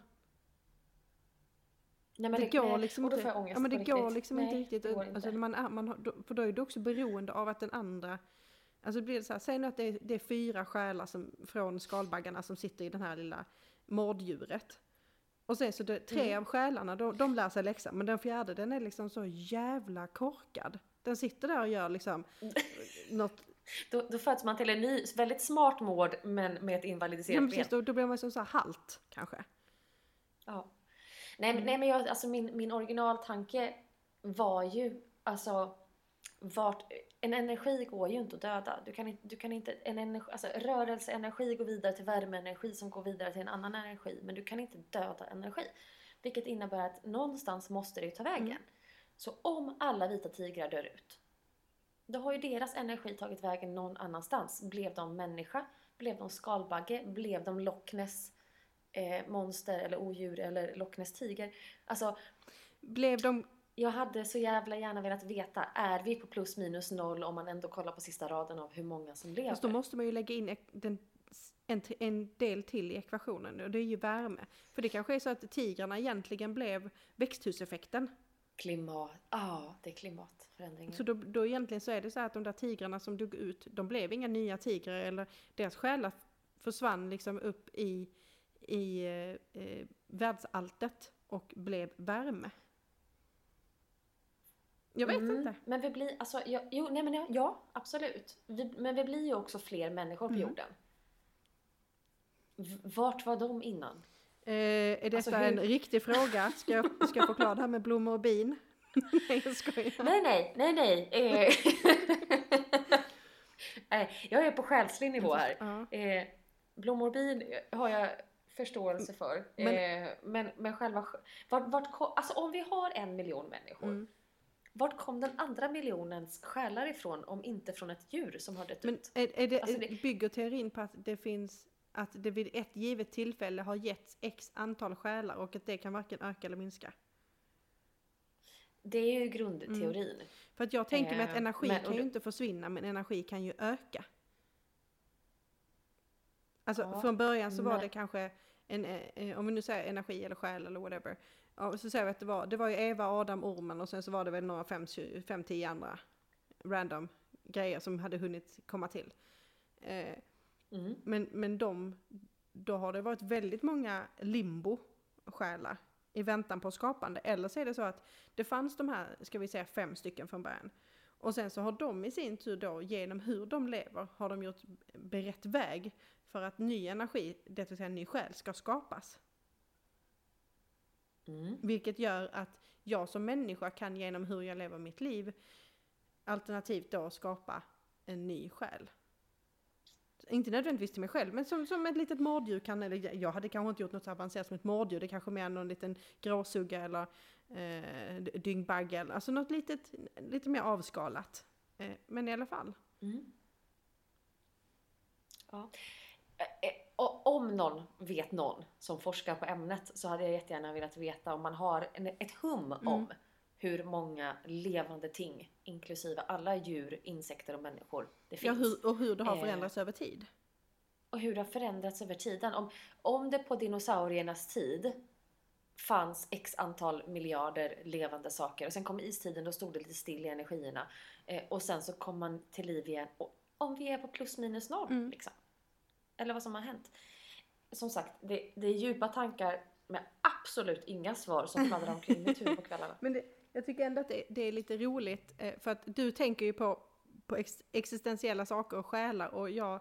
Nej, det det, går nej, liksom inte. Ja men det på går riktigt. liksom nej, inte riktigt. Det Alltså, inte. när man man har, för då är du också beroende av att den andra Alltså blir det så här, säg nu att det är, det är fyra själar som, från skalbaggarna som sitter i den här lilla mårddjuret. Och sen så det, tre Mm. av själarna, de, de lär sig läxan, men den fjärde den är liksom så jävla korkad. Den sitter där och gör liksom något, Då, då föds man till en ny, väldigt smart mård men med ett ja, invalidiserat ben. precis, då, då blir man som så här halt kanske. Ja. Nej, men- nej men jag, alltså min, min originaltanke var ju alltså vart, en energi går ju inte att döda. Du kan inte, du kan inte en energi, alltså rörelseenergi går vidare till värmeenergi som går vidare till en annan energi men du kan inte döda energi. Vilket innebär att någonstans måste det ju ta vägen. Mm. Så om alla vita tigrar dör ut då har ju deras energi tagit vägen någon annanstans. Blev de människa? Blev de skalbagge? Blev de Loch Ness eh, monster eller odjur eller Loch Ness tiger? Alltså, Blev de, jag hade så jävla gärna velat veta, är vi på plus minus noll om man ändå kollar på sista raden av hur många som lever? fast då måste man ju lägga in den, en, en del till i ekvationen och det är ju värme. För det kanske är så att tigrarna egentligen blev växthuseffekten. Klimat, ja det är klimatförändringar. Så då, då egentligen så är det så här att de där tigrarna som dog ut, de blev inga nya tigrar eller deras själar försvann liksom upp i, i eh, eh, världsalltet och blev värme. Jag vet Mm, inte. Men vi blir, alltså, ja, jo, nej men ja, ja absolut. Vi, men vi blir ju också fler människor på Mm. jorden. Vart var de innan? Eh, är detta Alltså, en riktig fråga? Ska jag, ska jag förklara det här med blommor och bin? nej, jag skojar. Nej, nej, nej, nej. Eh, nej, jag är på själslig nivå här. Eh, blommor och bin har jag förståelse för. Men- eh, men, men själva... Vart, vart, alltså om vi har en miljon människor. Mm. Vart kom den andra miljonens själar ifrån om inte från ett djur som har dött Men ut? är, är det, Alltså det- bygger teorin på att det finns att det vid ett givet tillfälle har getts x antal själar och att det kan varken öka eller minska? Det är ju grundteorin. För att jag tänker mig att Eh, energi men- kan ju inte försvinna men energi kan ju öka. Alltså Ja, från början så var men- det kanske en, eh, om vi nu säger energi eller själ eller whatever. Ja, så säger vi att det var, det var ju Eva, Adam, ormen och sen så var det väl några fem, tju- fem tio andra random grejer som hade hunnit komma till. Eh, Mm. men, men de, då har det varit väldigt många limbo-själar i väntan på skapande. Eller så är det så att det fanns de här, ska vi säga fem stycken från början. Och sen så har de i sin tur då, genom hur de lever, har de gjort berett väg för att ny energi, det vill säga ny själ, ska skapas. Mm. Vilket gör att jag som människa kan genom hur jag lever mitt liv alternativt då skapa en ny själ. Inte nödvändigtvis till mig själv, men som, som ett litet mårddjur kan, eller jag hade kanske inte gjort något så avancerat som ett mårddjur, det kanske mer någon liten gråsugga eller eh, dyngbagge, alltså något litet, lite mer avskalat. Eh, men i alla fall. Mm. Ja. Eh, eh, och Om någon vet någon som forskar på ämnet så hade jag jättegärna velat veta om man har ett hum om hur många levande ting, inklusive alla djur, insekter och människor, det finns. Ja, hur, och hur det har Eh, förändrats över tid. Och hur det har förändrats över tiden. Om, om det på dinosauriernas tid fanns x antal miljarder levande saker och sen kom istiden och stod det lite still i energierna eh, och sen så kom man till liv igen. Och om vi är på plus minus noll Mm. liksom. Eller vad som har hänt. Som sagt, det, det är djupa tankar med absolut inga svar som fladdrar omkring mitt huvud på kvällarna. Men det, jag tycker ändå att det, det är lite roligt, eh, för att du tänker ju på, på ex, existentiella saker och själar och jag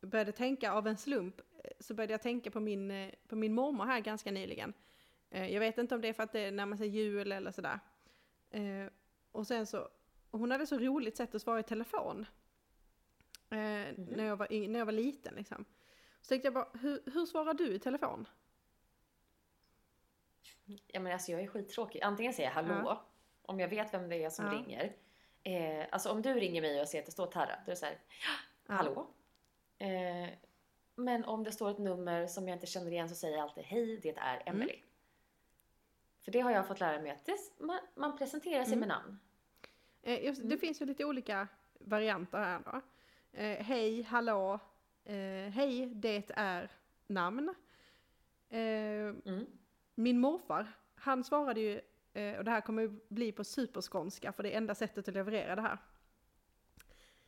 började tänka av en slump, eh, så började jag tänka på min, eh, på min mormor här ganska nyligen. Jag vet inte om det är för att det närmar sig jul eller sådär. Och sen så, hon hade så roligt sätt att svara i telefon. Eh, när, jag var, när jag var liten liksom. Så tänkte jag bara, hur, hur svarar du i telefon? Ja men alltså jag är skittråkig. Antingen säger jag hallå, Ja. om jag vet vem det är som Ja. ringer. Eh, alltså om du ringer mig och jag ser att det står Tarra, då är det såhär, Ja. hallå? Eh, men om det står ett nummer som jag inte känner igen så säger jag alltid hej, det är Mm. Emily. För det har jag fått lära mig att det, man, man presenterar sig Mm. med namn. Eh, just, Det Mm. finns ju lite olika varianter här då. Eh, hej, hallå, eh, hej, det är namn. Eh, Mm. Min morfar, han svarade ju, eh, och det här kommer bli på superskånska för det är enda sättet att leverera det här.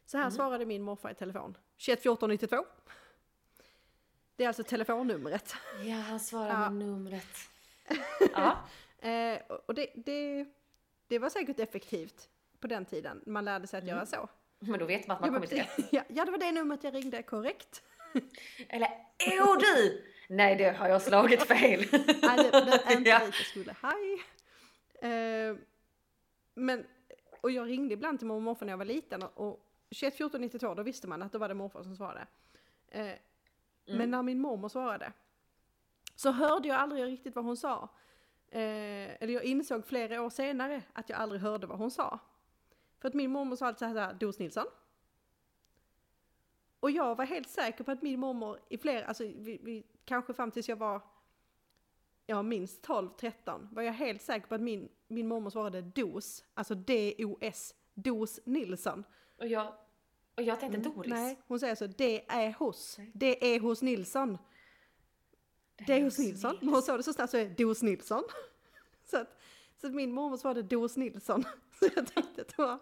Så här Mm. svarade min morfar i telefon. 21 14 92. Det är alltså telefonnumret. Ja, han svarar Ja. med numret. ja. Eh, och det, det, det var säkert effektivt på den tiden man lärde sig att Mm. göra så. Men då vet man att man men kommit rätt. ja, ja, det var det numret jag ringde, korrekt. Eller, är du? Nej, det har jag slagit fel. Nej, det, det är inte Ja. dit jag skulle. Hej! Eh, men, och jag ringde ibland till mormor och morfar när jag var liten och, och 21 14 92 då visste man att då var det morfar som svarade. Eh, Men när min mormor svarade så hörde jag aldrig riktigt vad hon sa. Eh, eller jag insåg flera år senare att jag aldrig hörde vad hon sa. För att min mormor sa alltid så här, Dos Nilsson. Och jag var helt säker på att min mormor i flera, alltså vi, vi, kanske fram tills jag var ja, minst 12-13 var jag helt säker på att min, min mormor svarade DOS, alltså D-O-S, Dos Nilsson. Och jag, och jag tänkte Doris. Nej, hon säger så, det är hos, det är hos Nilsson. Det är hos Nilsson. Men hon sa det så snabbt så är Dos Nilsson. Så att, så att min mormor svarade Dos Nilsson. Så jag tänkte att det var,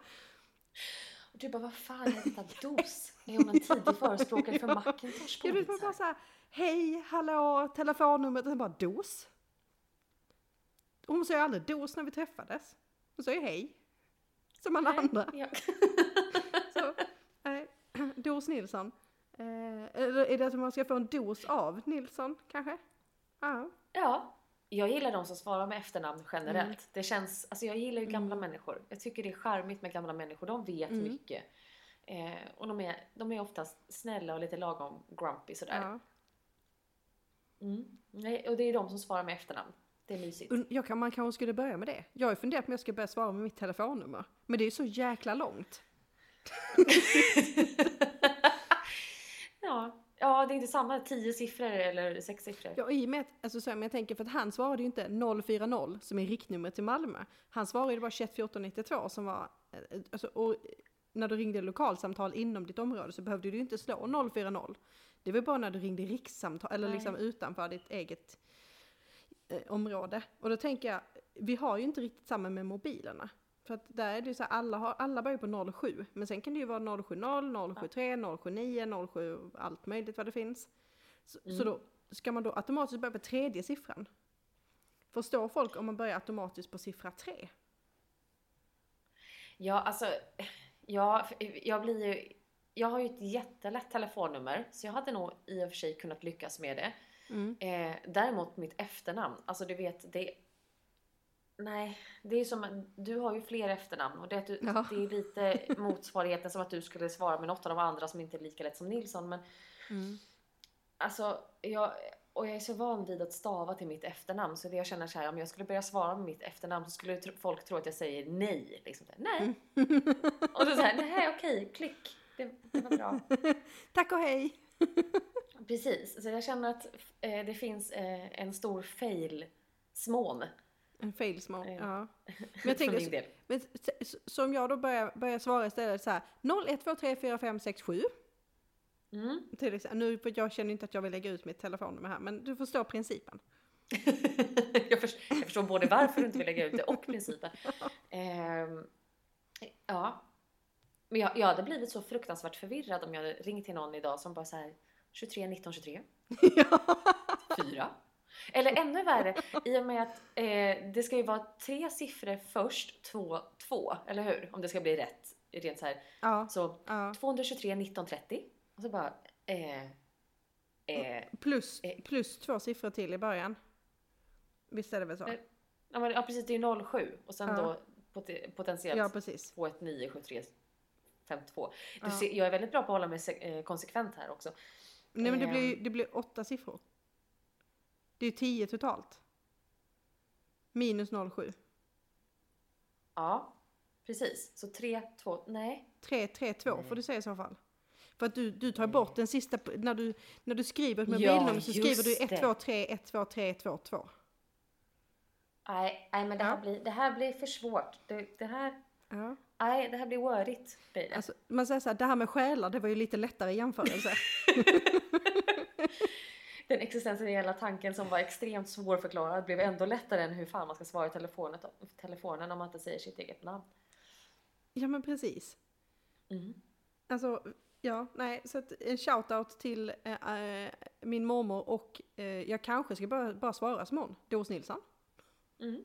du bara, vad fan är detta dos? Är hon en tidig förespråkare för Macintosh jag vet bara så här, hej, hallå, telefonnumret och sen bara dos. Hon sa ju aldrig dos när vi träffades. Hon sa ju hej. Som alla andra. Ja. Så, nej, dos Nilsson. Eh, eller är det att man ska få en dos av Nilsson kanske? Ja. ja. Jag gillar de som svarar med efternamn generellt. Mm. Det känns, alltså jag gillar ju gamla människor. Jag tycker det är charmigt med gamla människor. De vet Mm. mycket. Eh, och de är, de är oftast snälla och lite lagom grumpy sådär. ja. Mm. Och det är de som svarar med efternamn. Det är mysigt. Jag kan, man kanske skulle börja med det. Jag har ju funderat på om jag ska börja svara med mitt telefonnummer. Men det är ju så jäkla långt. Ja. Ja, det är inte samma tio siffror eller sex siffror. Ja, i och med att, alltså så här, men jag tänker för att han svarade ju inte 040 som är riktnumret till Malmö. Han svarade ju bara 21 14 92 som var, eh, alltså, och när du ringde lokalsamtal inom ditt område så behövde du inte slå 040. Det var bara när du ringde rikssamtal, eller Nej. liksom utanför ditt eget eh, område. Och då tänker jag, vi har ju inte riktigt samma med mobilerna. För att där är det ju så här, alla, har, alla börjar på 07, men sen kan det ju vara 070, 073, 079, 07, allt möjligt vad det finns. Så, så Mm. då ska man då automatiskt börja på tredje siffran. Förstår folk om man börjar automatiskt på siffra 3? Ja, alltså, jag, jag blir ju... Jag har ju ett jättelätt telefonnummer, så jag hade nog i och för sig kunnat lyckas med det. Mm. Eh, däremot mitt efternamn, alltså du vet, det... Nej, det är som... Du har ju fler efternamn och det, du, Ja. det är lite motsvarigheten som att du skulle svara med något av de andra som inte är lika lätt som Nilsson. Men Mm. alltså, jag... Och jag är så van vid att stava till mitt efternamn så det jag känner så här, om jag skulle börja svara med mitt efternamn så skulle folk tro att jag säger nej. Liksom, så här, nej. Och då säger nej okej, klick. Det, det var bra. Tack och hej! Precis, så jag känner att eh, det finns eh, en stor fail-smån En fail small, Eh, ja. Men jag del. men, s- s- så om jag då börjar, börjar svara istället så här 0, 1, 2, 3, 4, 5, 6, 7. Mm. Till exempel, nu, jag känner inte att jag vill lägga ut mitt telefonnummer här, men du förstår principen. jag, förstår, jag förstår både varför du inte vill lägga ut det och principen. Ehm, ja. Men jag, jag hade blivit så fruktansvärt förvirrad om jag hade ringt till någon idag som bara så här 23 19 23 ja. 4. Eller ännu värre, i och med att eh, det ska ju vara tre siffror först, två, två, eller hur? Om det ska bli rätt. Rent så här. ja, Så ja. 223 19 30. Och så bara, eh, eh, Plus, Eh. plus två siffror till i början. Visst är det väl så? Eh, ja, men, ja precis, det är ju 07 och sen Ja. då pot- potentiellt Ja, precis. 219 73 52. Du Ja. ser, jag är väldigt bra på att hålla mig eh, konsekvent här också. Nej men det blir, det blir åtta siffror. Det är ju tio totalt. Minus 07. Ja, precis. Så 3, 2, nej. 3, 3, 2 Nej. får du säga i så fall. För att du, du tar bort den sista, när du, när du skriver ett Ja, mobilnummer så skriver du just 1, det. 2, 3, 1, 2, 3, 2, 2. Nej, nej men det här, Ja. blir, det här blir för svårt. Det, det här, Ja. nej, det här blir det. Alltså, man säger så här, det här med själar, det var ju lite lättare i jämförelse. Den existentiella tanken som var extremt svårförklarad blev ändå lättare än hur fan man ska svara i telefonen, telefonen om man inte säger sitt eget namn. ja men precis. Mm. Alltså, ja, nej, så att en shoutout till eh, min mormor och eh, jag kanske ska bara, bara svara som hon, Dos Nilsson. Mm.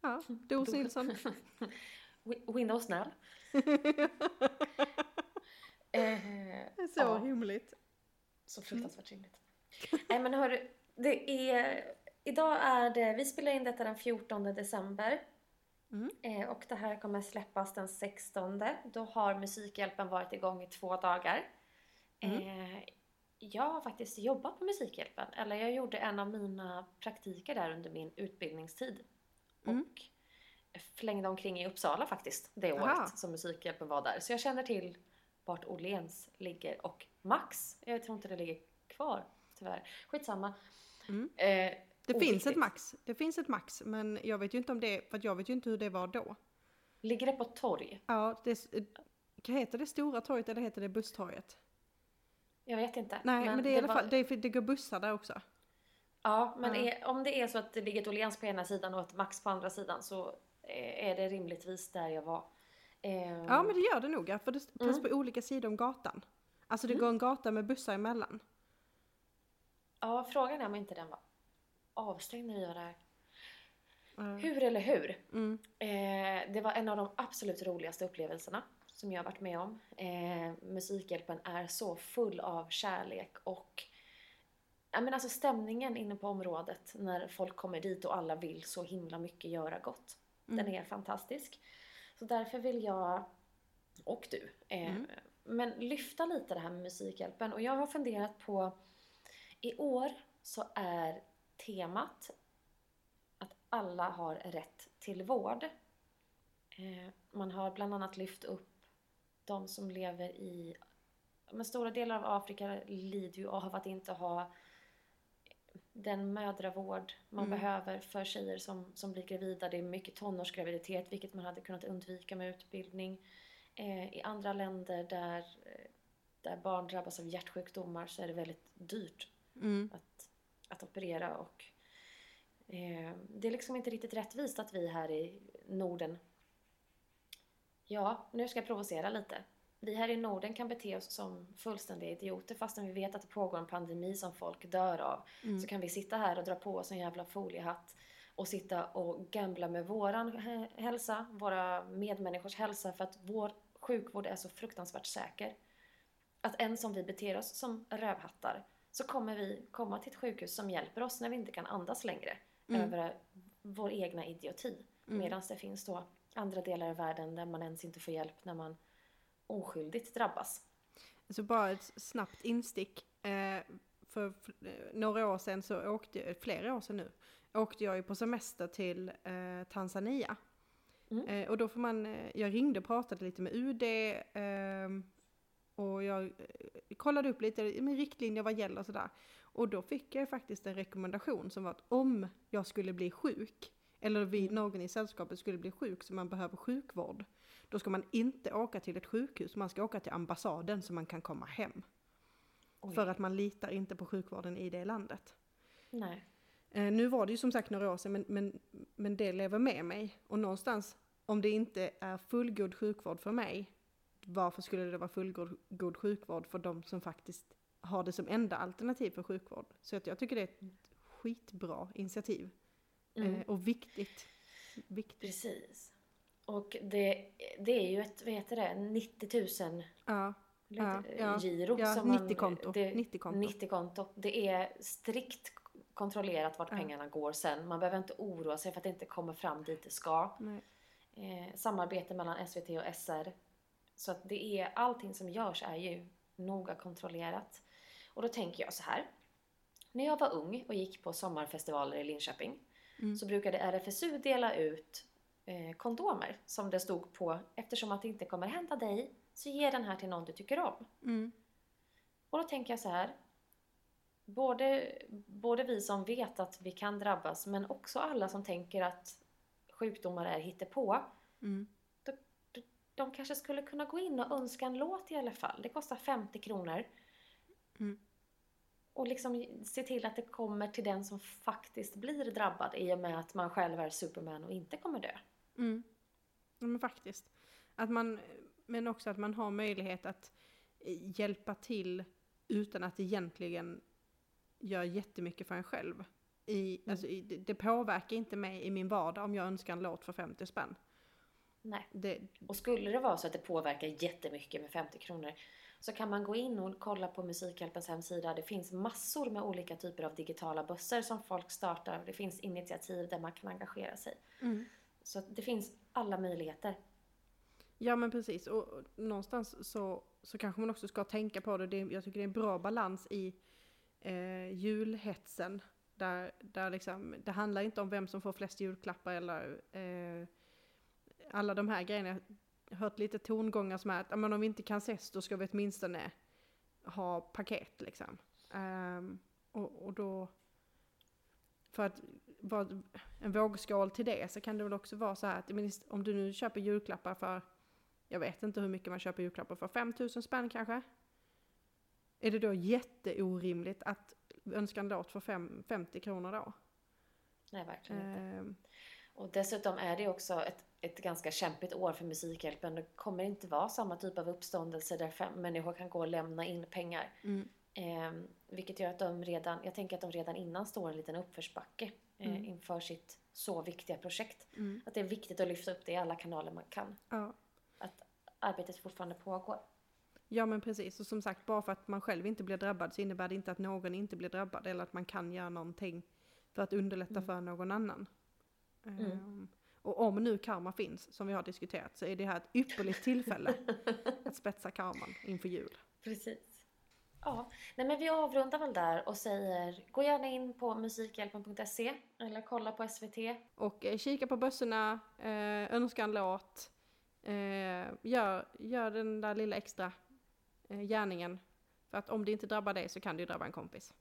Ja, Dos Dos- Nilsson. Wi- Windows snäll. eh, Så ja. himligt. Så fruktansvärt rimligt. Nej men hörru, det är... Idag är det... Vi spelar in detta den 14 december. Mm. Eh, och det här kommer släppas den 16. Då har Musikhjälpen varit igång i två dagar. Eh, jag har faktiskt jobbat på Musikhjälpen. Eller jag gjorde en av mina praktiker där under min utbildningstid. Mm. Och flängde omkring i Uppsala faktiskt det Aha. året som Musikhjälpen var där. Så jag känner till vart Åhléns ligger och Max, jag tror inte det ligger kvar tyvärr. Skitsamma. Mm. Eh, Det finns ett max, det finns ett max, men jag vet ju inte om det, för jag vet ju inte hur det var då. Ligger det på torg? Ja, det, vad heter det Stora torget eller heter det Busstorget? Jag vet inte. Nej, men, det är i alla var- fall, det, är- det går bussar där också. Ja, men Ja. Är, om det är så att det ligger ett Åhléns på ena sidan och ett Max på andra sidan så eh, är det rimligtvis där jag var. Eh, Ja, men det gör det nog, för det Mm. på olika sidor om gatan. Alltså det går en gata med bussar emellan. Ja, frågan är om inte den var avstängd när vi var där. Ja. Hur eller hur? Mm. Eh, det var en av de absolut roligaste upplevelserna som jag har varit med om. Eh, Musikhjälpen är så full av kärlek och ja, men alltså stämningen inne på området när folk kommer dit och alla vill så himla mycket göra gott. Den är fantastisk. Så därför vill jag, och du, eh, men lyfta lite det här med Musikhjälpen. Och jag har funderat på, i år så är temat att alla har rätt till vård. Eh, man har bland annat lyft upp de som lever i... Men stora delar av Afrika lider ju av att inte ha den mödravård man Mm. behöver för tjejer som, som blir gravida. Det är mycket tonårsgraviditet vilket man hade kunnat undvika med utbildning. Eh, I andra länder där, eh, där barn drabbas av hjärtsjukdomar så är det väldigt dyrt Mm. att, att operera och eh, det är liksom inte riktigt rättvist att vi här i Norden Ja, nu ska jag provocera lite. Vi här i Norden kan bete oss som fullständiga idioter fastän vi vet att det pågår en pandemi som folk dör av. Så kan vi sitta här och dra på oss en jävla foliehatt och sitta och gambla med våran hälsa, våra medmänniskors hälsa för att vår sjukvård är så fruktansvärt säker. Att än som vi beter oss som rövhattar så kommer vi komma till ett sjukhus som hjälper oss när vi inte kan andas längre över vår egna idioti. Medan det finns då andra delar av världen där man ens inte får hjälp när man oskyldigt drabbas. Så bara ett snabbt instick. Eh, för eh, några år sedan så åkte flera år sedan nu, åkte jag ju på semester till eh, Tanzania. Mm. Och då får man, jag ringde och pratade lite med UD ehm, och jag eh, kollade upp lite med riktlinjer vad gäller och sådär. Och då fick jag faktiskt en rekommendation som var att om jag skulle bli sjuk eller vi, Mm. någon i sällskapet skulle bli sjuk så man behöver sjukvård. Då ska man inte åka till ett sjukhus, man ska åka till ambassaden så man kan komma hem. Oj. För att man litar inte på sjukvården i det landet. Nej. Eh, nu var det ju som sagt några år sedan men, men, men det lever med mig. Och någonstans, om det inte är fullgod sjukvård för mig, varför skulle det vara fullgod god sjukvård för de som faktiskt har det som enda alternativ för sjukvård? Så att jag tycker det är ett skitbra initiativ. Mm. Eh, och viktigt. Viktigt. Precis. Och det, det är ju ett, vad heter det, 90 000 Ja, Ja, giro. Ja, som man- 90-konto. Det, 90-konto. 90-konto. Det är strikt kontrollerat vart Ja. pengarna går sen. Man behöver inte oroa sig för att det inte kommer fram dit det ska. Eh, samarbete mellan SVT och SR. Så att det är, allting som görs är ju noga kontrollerat. Och då tänker jag så här. När jag var ung och gick på sommarfestivaler i Linköping Mm. så brukade RFSU dela ut eh, kondomer som det stod på eftersom att det inte kommer hända dig så ge den här till någon du tycker om. Mm. Och då tänker jag så här. Både, både vi som vet att vi kan drabbas men också alla som tänker att sjukdomar är hittepå. Mm. De kanske skulle kunna gå in och önska en låt i alla fall. Det kostar 50 kronor. Mm. Och liksom se till att det kommer till den som faktiskt blir drabbad i och med att man själv är Superman och inte kommer dö. Mm. Ja, men faktiskt. Att man, men också att man har möjlighet att hjälpa till utan att egentligen gör jättemycket för en själv. I, Mm. alltså, det, det påverkar inte mig i min vardag om jag önskar en låt för 50 spänn. Nej. Det, Och skulle det vara så att det påverkar jättemycket med 50 kronor så kan man gå in och kolla på Musikhjälpens hemsida. Det finns massor med olika typer av digitala bössor som folk startar. Det finns initiativ där man kan engagera sig. mm. Så det finns alla möjligheter. Ja men precis, och någonstans så, så kanske man också ska tänka på det. det jag tycker det är en bra balans i eh, julhetsen. Där, där liksom, det handlar inte om vem som får flest julklappar eller eh, alla de här grejerna. Jag har hört lite tongångar som är att "Ja, men om vi inte kan ses då ska vi åtminstone ha paket liksom. Ehm, och, och då, för att vara en vågskål till det så kan det väl också vara så här att om du nu köper julklappar för, jag vet inte hur mycket man köper julklappar för, 5000 spänn kanske? Är det då jätteorimligt att önska en låt för fem, 50 kronor då? Nej, verkligen inte. Ehm, Och dessutom är det också ett, ett ganska kämpigt år för Musikhjälpen. Det kommer inte vara samma typ av uppståndelse där fem människor kan gå och lämna in pengar. mm, Eh, vilket gör att de redan, jag tänker att de redan innan står en liten uppförsbacke eh, Mm. inför sitt så viktiga projekt. mm, Att det är viktigt att lyfta upp det i alla kanaler man kan. ja. Att arbetet fortfarande pågår. ja men precis, och som sagt bara för att man själv inte blir drabbad så innebär det inte att någon inte blir drabbad eller att man kan göra någonting för att underlätta Mm. för någon annan. Mm. Och om nu karma finns, som vi har diskuterat, så är det här ett ypperligt tillfälle att spetsa karman inför jul. Precis. Ja, nej men vi avrundar väl där och säger gå gärna in på musikhjälpen.se eller kolla på SVT. Och eh, kika på bössorna, eh, önska en låt, eh, gör, gör den där lilla extra eh, gärningen. För att om det inte drabbar dig så kan det ju drabba en kompis.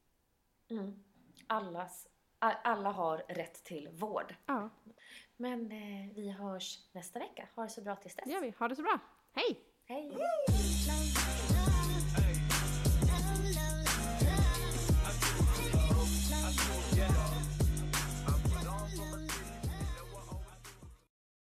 Mm. Allas, alla har rätt till vård. Ja, Men eh, vi hörs nästa vecka. Ha det så bra tills dess. det gör vi. Ha det så bra. Hej! Hej! Hej!